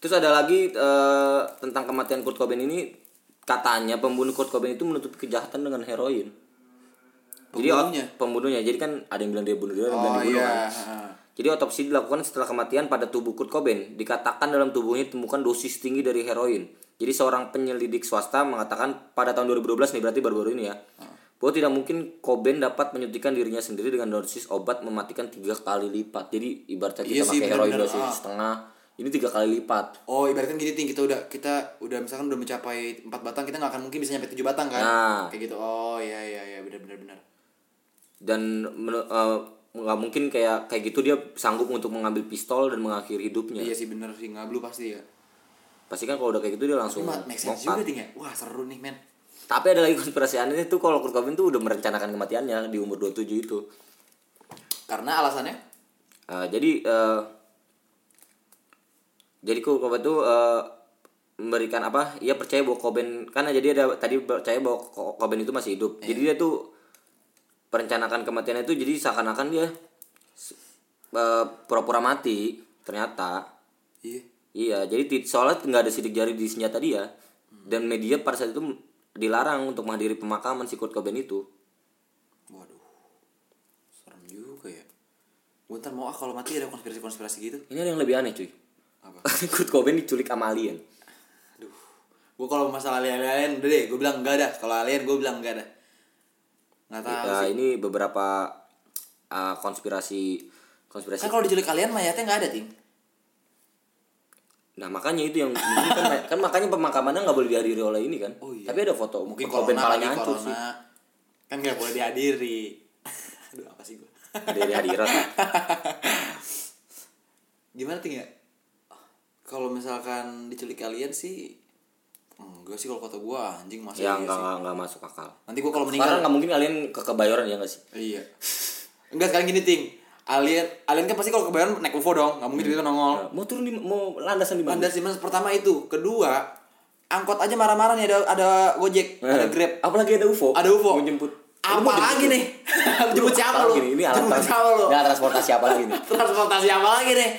Terus ada lagi eh, tentang kematian Kurt Cobain ini katanya pembunuh Kurt Cobain itu menutupi kejahatan dengan heroin. Jadi Pembunuhnya? pembunuhnya. Jadi kan ada yang bilang dia bunuh diri, ada yang bilang oh dibunuh iya kan. Jadi otopsi dilakukan setelah kematian pada tubuh Kurt Cobain. Dikatakan dalam tubuhnya ditemukan dosis tinggi dari heroin. Jadi seorang penyelidik swasta mengatakan pada tahun 2012 nih berarti baru-baru ini ya. Bahwa tidak mungkin Cobain dapat menyuntikkan dirinya sendiri dengan dosis obat mematikan tiga kali lipat. Jadi ibaratnya kita Iya sih, pakai heroin dosis Ah. setengah, ini tiga kali lipat. Oh ibaratkan gini ting kita udah kita udah misalkan udah mencapai empat batang kita nggak akan mungkin bisa nyampe tujuh batang kan Nah. kayak gitu oh iya iya iya benar benar benar Dan eh, nggak mungkin kayak kayak gitu dia sanggup untuk mengambil pistol dan mengakhiri hidupnya. iya sih benar sih ngablu pasti ya Pasti kan kalau udah kayak gitu dia langsung cuma make sense mokat. juga ting ya wah seru nih men Tapi ada lagi konspirasi aneh tuh kalau Kurt Cobain tuh udah merencanakan kematiannya di umur 27 itu. karena alasannya Uh, jadi uh, jadi Kurt Cobain tuh uh, memberikan apa? Ia percaya bahwa Cobain karena jadi ada tadi percaya bahwa Co- Cobain itu masih hidup. Jadi dia tuh perencanakan kematiannya itu jadi seakan-akan dia uh, pura-pura mati ternyata. Iya. Iya, jadi soalnya nggak ada sidik jari di senjata dia. Dan media pada saat itu dilarang untuk menghadiri pemakaman si Kurt Cobain itu. waduh. Serem juga ya. Gue ntar mau ah kalau mati ada konspirasi konspirasi gitu. Ini ada yang lebih aneh cuy. apa? Kurt Cobain diculik sama alien. aduh. Gue kalau masalah alien alien udah deh gue bilang enggak ada. Kalau alien gue bilang enggak ada Nggak tahu Ya, ini beberapa uh, konspirasi konspirasi. Kan kalau diculik kalian mayatnya nggak ada, Ting. Nah makanya itu yang kan, kan makanya pemakamannya nggak boleh dihadiri oleh ini kan. Oh, iya. Tapi ada foto Mungkin Cobain corona lagi, corona. sih. Kan nggak boleh dihadiri. Aduh, apa sih gua? Dari hadirat. Gimana, Ting ya? Kalau misalkan diculik kalian sih enggak sih kalau kata gua anjing masih ya iya nggak sih. nggak nggak masuk akal. Nanti gua kalau Karena meninggal nggak mungkin kalian ke kebayoran ya nggak sih? Iya. Enggak sekarang gini, Ting. Alien, alien kan pasti kalau kebayoran naik UFO dong, nggak mungkin tiba-tiba nongol. Nah, mau turun di mau landasan di mana? Anda sih mas pertama itu, kedua angkot aja marah-marah nih ada ada Gojek, ada Eh, Grab, Apalagi ada UFO. ada UFO. Mau jemput. Apa mau lagi jemput? nih? jemput siapa lu? Ini alat trans- siapa lu? Ini alat transportasi apa lagi nih? Transportasi apa lagi nih?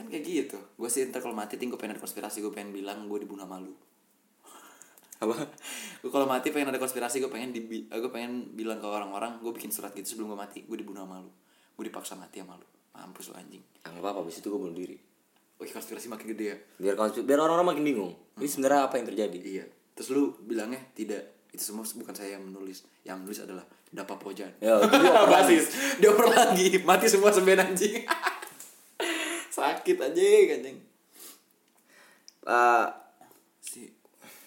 Kan kayak gitu. Gue sih ntar kalau mati ting gue pengen ada konspirasi gue pengen bilang gue dibunuh sama lu. Apa? Gue kalau mati pengen ada konspirasi gue pengen di gue pengen bilang ke orang-orang gue bikin surat gitu sebelum gue mati gue dibunuh sama lu. Gue dipaksa mati sama lu. Mampus lu anjing. Ah, nggak apa-apa, abis itu gue bunuh diri. Oke konspirasi makin gede ya. Biar konsp- biar orang-orang makin bingung. Ini sebenarnya apa yang terjadi? Iya. Terus lu bilangnya tidak. Itu semua bukan saya yang menulis. Yang menulis adalah Dapa Pojan. Ya, dia oper lagi. Basis. Dioper lagi. Mati semua sembilan anjing. Sakit aja anjing. Eh, Si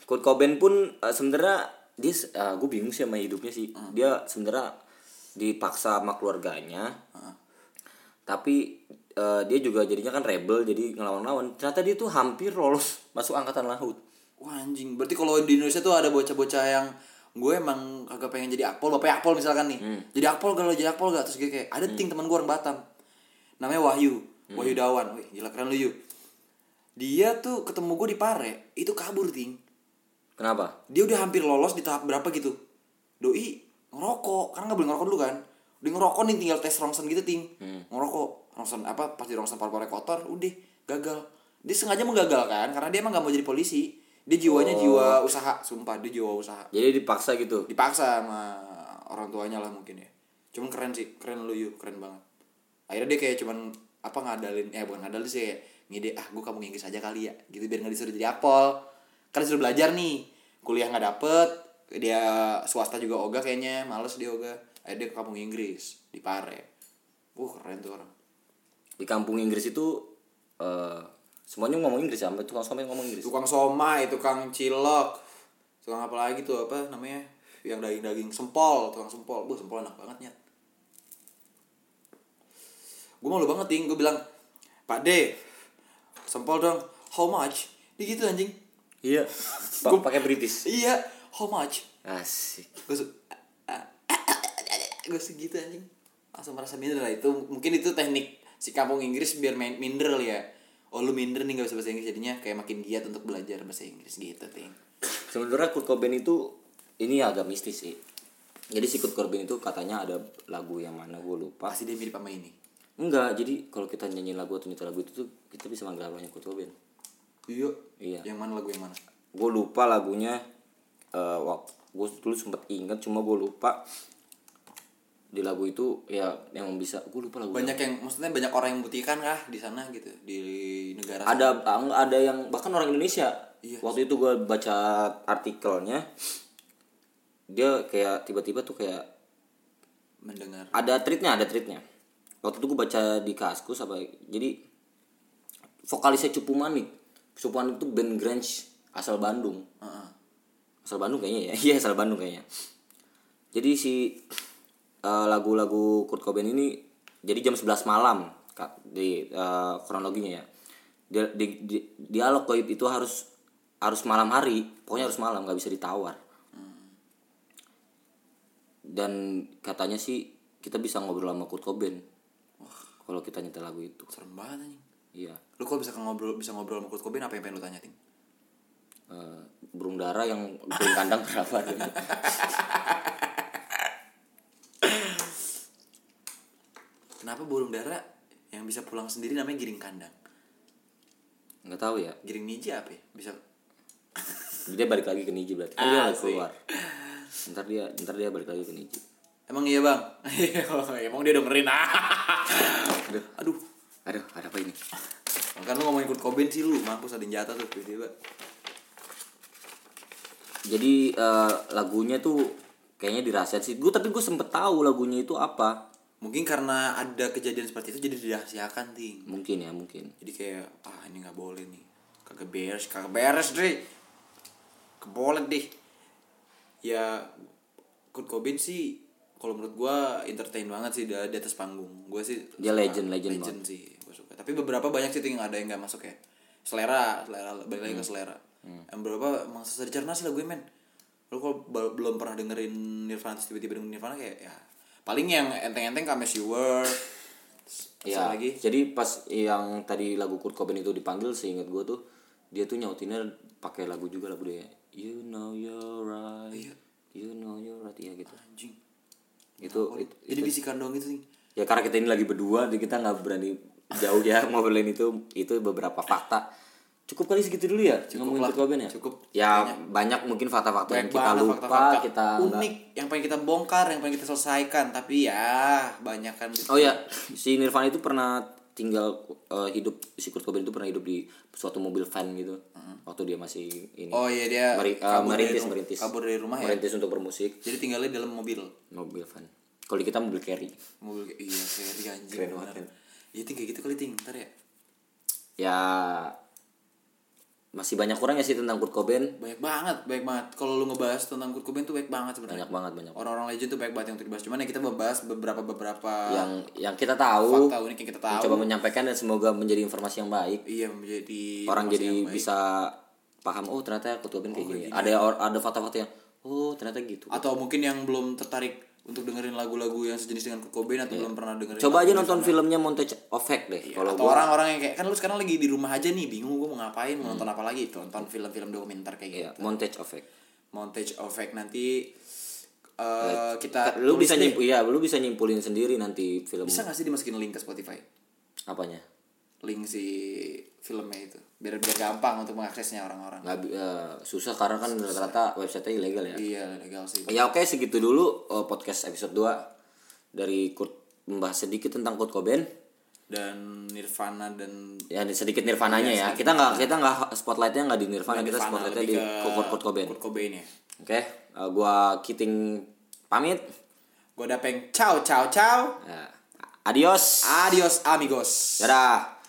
Kurt Cobain pun eh, sebenarnya dia gue bingung sih sama hidupnya sih. Dia sebenarnya dipaksa sama keluarganya. Tapi eh, dia juga jadinya kan rebel jadi ngelawan-lawan. Ternyata dia tuh hampir lolos masuk angkatan laut. Wah anjing. Berarti kalau di Indonesia tuh ada bocah-bocah yang gue emang kagak pengen jadi akpol, bapaknya akpol misalkan nih. Jadi akpol kalau jadi akpol gak terus gue kayak ada ting teman gue orang Batam. Namanya Wahyu. Wahyu Dawan. Wih, gila keren lu yuk. Dia tuh ketemu gue di Pare, itu kabur ting. Kenapa? dia udah hampir lolos di tahap berapa gitu? Doi ngerokok. Karena nggak boleh ngerokok dulu kan? Udah ngerokok nih tinggal tes rongsen gitu ting. Ngerokok. Rongsen apa pas di rongsen paru-paru kotor udah gagal. Dia sengaja menggagalkan karena dia emang nggak mau jadi polisi. Dia jiwanya jiwa usaha sumpah dia jiwa usaha. Jadi dipaksa gitu. dipaksa sama orang tuanya lah mungkin ya. Cuman keren sih keren lu yuk keren banget. Akhirnya dia kayak cuman apa ngadalin eh bukan ngadalin sih ngide ah gue kampung Inggris aja kali ya gitu biar nggak disuruh jadi apol. Kan disuruh belajar nih kuliah nggak dapet dia swasta juga ogah kayaknya males dia ogah akhirnya dia ke kampung Inggris di Pare. Uh keren tuh orang. Di kampung Inggris itu eh semuanya ngomong Inggris ya, sampai tukang somai ngomong Inggris. tukang somai tukang cilok tukang apa lagi tuh apa namanya yang daging daging sempol tukang sempol. Bu sempol enak banget nyet gue malu banget ting gue bilang pak D sempol dong. How much? Dia gitu anjing. Iya. Pa- pakai British. iya. How much? Asik. gue su gue segitu anjing. Langsung merasa minder lah. Itu mungkin itu teknik si kampung Inggris biar main minder kali ya. Oh lu minder nih gak bisa bahasa Inggris jadinya. Kayak makin giat untuk belajar bahasa Inggris gitu ting Sebenarnya Kurt Cobain itu ini agak mistis sih. Jadi si Kurt Cobain itu katanya ada lagu yang mana gue lupa. pasti dia mirip sama ini Enggak, jadi kalau kita nyanyi lagu atau nyetel lagu itu tuh kita bisa manggil arwahnya Kurt Cobain. Iya. Iya. Yang mana lagu yang mana? Gue lupa lagunya. Eh, wah, gue dulu sempet ingat cuma gue lupa di lagu itu ya yang bisa gue lupa lagu Banyak yang maksudnya banyak orang yang membuktikan kah di sana gitu di negara ada ada yang bahkan orang Indonesia Iya. waktu itu gue baca artikelnya dia kayak tiba-tiba tuh kayak mendengar. ada tweetnya ada tweetnya waktu itu gue baca di kaskus apa jadi vokalisnya Cupu Manik. Cupu Manik itu band grunge asal Bandung. Heeh. asal Bandung kayaknya ya? Iya asal Bandung kayaknya. Jadi si eh, lagu-lagu Kurt Cobain ini jadi jam 11 malam Kak, di eh, kronologinya ya. Dia di, di, dialog goib itu harus harus malam hari pokoknya harus malam nggak bisa ditawar. Dan katanya sih kita bisa ngobrol sama Kurt Cobain kalau kita nyetel lagu itu Serem banget anjing. iya Lu kalau bisa ngobrol bisa ngobrol sama Kurt Cobain apa yang pengen lu tanya, Ting? Eh, burung dara yang bikin kandang berapa Kenapa burung dara yang bisa pulang sendiri namanya giring kandang? nggak tahu ya Giring niji apa ya? Bisa dia balik lagi ke Niji berarti kan dia lagi keluar ntar dia ntar dia balik lagi ke Niji Emang iya, Bang? Emang dia dengerin. aduh Aduh. aduh ada apa ini? Kan lu ngomongin Kurt Cobain sih lu, mampus ada jatuh tuh tiba-tiba. jadi eh, lagunya tuh kayaknya dirahasiakan sih. Gue tapi gue sempet tahu lagunya itu apa. Mungkin karena ada kejadian seperti itu jadi dirahasiakan ting. Mungkin ya mungkin. Jadi kayak ah ini nggak boleh nih. Kagak beres kagak beres deh keboleh deh. Ya Kurt Cobain sih kalau menurut gua entertain banget sih di, di atas panggung. Gua sih Dia legend, legend legend sih gua suka. Tapi beberapa banyak sih ting ada yang nggak masuk ya. Selera selera balik lagi ke selera. Yang beberapa emang sih lagu men. Lu kalau bel- belum pernah dengerin Nirvana terus tiba-tiba dengerin Nirvana kayak ya paling yang enteng-enteng Come As You Were ya lagi? Jadi pas yang tadi lagu Kurt Cobain itu dipanggil seingat gue tuh dia tuh nyautinnya pakai lagu juga lagu dia you know you're right Iya. you know you're right ya gitu. Anjing itu, itu jadi bisikan doang gitu sih? Ya karena kita ini lagi berdua jadi kita nggak berani jauh ya ngobrolin itu. Itu beberapa fakta. Cukup kali segitu dulu ya ngomongin lah. Kurt Cobain ya? Cukup. ya banyak. mungkin fakta-fakta yang banyak kita lupa fakta-fakta kita nggak- unik yang pengen kita bongkar yang pengen kita selesaikan. Tapi ya banyak kan oh ya si Nirvana itu pernah tinggal eh, hidup si Kurt Cobain itu pernah hidup di suatu mobil van gitu. Waktu dia masih ini. Oh iya dia Meri- eh, kabur dari merintis ru- merintis. kabur dari rumah ya? Merintis untuk bermusik. Jadi tinggalnya dalam mobil? Mobil van. Kalau di kita mobil carry. Mobil iya carry anjing Keren banget, iya ting kayak gitu kali ting. Ntar ya. Ya masih banyak kurang ya sih tentang Kurt Cobain. Banyak banget banyak banget. Kalau lu ngebahas tentang Kurt Cobain tuh banyak banget sebenarnya. Banyak banget banyak. Orang-orang legend tuh banyak banget yang untuk dibahas. Cuman ya kita membahas beberapa beberapa yang yang kita tahu fakta unik yang kita tahu. coba menyampaikan dan semoga menjadi informasi yang baik. Iya menjadi orang jadi bisa paham oh ternyata Kurt Cobain kayak gini. Ada or- ada fakta-fakta yang oh ternyata gitu. Atau mungkin yang belum tertarik untuk dengerin lagu-lagu yang sejenis dengan Kurt Cobain atau belum pernah dengerin coba aja nonton filmnya Montage of deh Ya, kalau atau gua. orang-orang yang kayak kan lu sekarang lagi di rumah aja nih bingung gue mau ngapain mau nonton apa lagi tonton film-film dokumenter kayak ya gitu. Montage of montage of nanti eh kita lu tulis bisa deh. nyimpul iya lu bisa nyimpulin sendiri nanti film bisa gak sih dimasukin link ke Spotify? Apanya? Link si filmnya itu. Biar biar gampang untuk mengaksesnya orang-orang. Nggak eh, susah karena kan rata-rata website ilegal ya. Iya legal sih. Ya oke segitu dulu eh, podcast episode 2 dari Kurt membahas sedikit tentang Kurt Cobain. Dan Nirvana dan ya sedikit Nirvananya ya. kita nggak kita nggak spotlightnya nggak di Nirvana kita Nirvana spotlightnya lebih di Kurt, Kurt Cobain. Kurt Cobain ya. Oke eh, gua Kiting pamit. Gue dapeng. Ciao ciao ciao. Ya, adios. Adios amigos. Dadah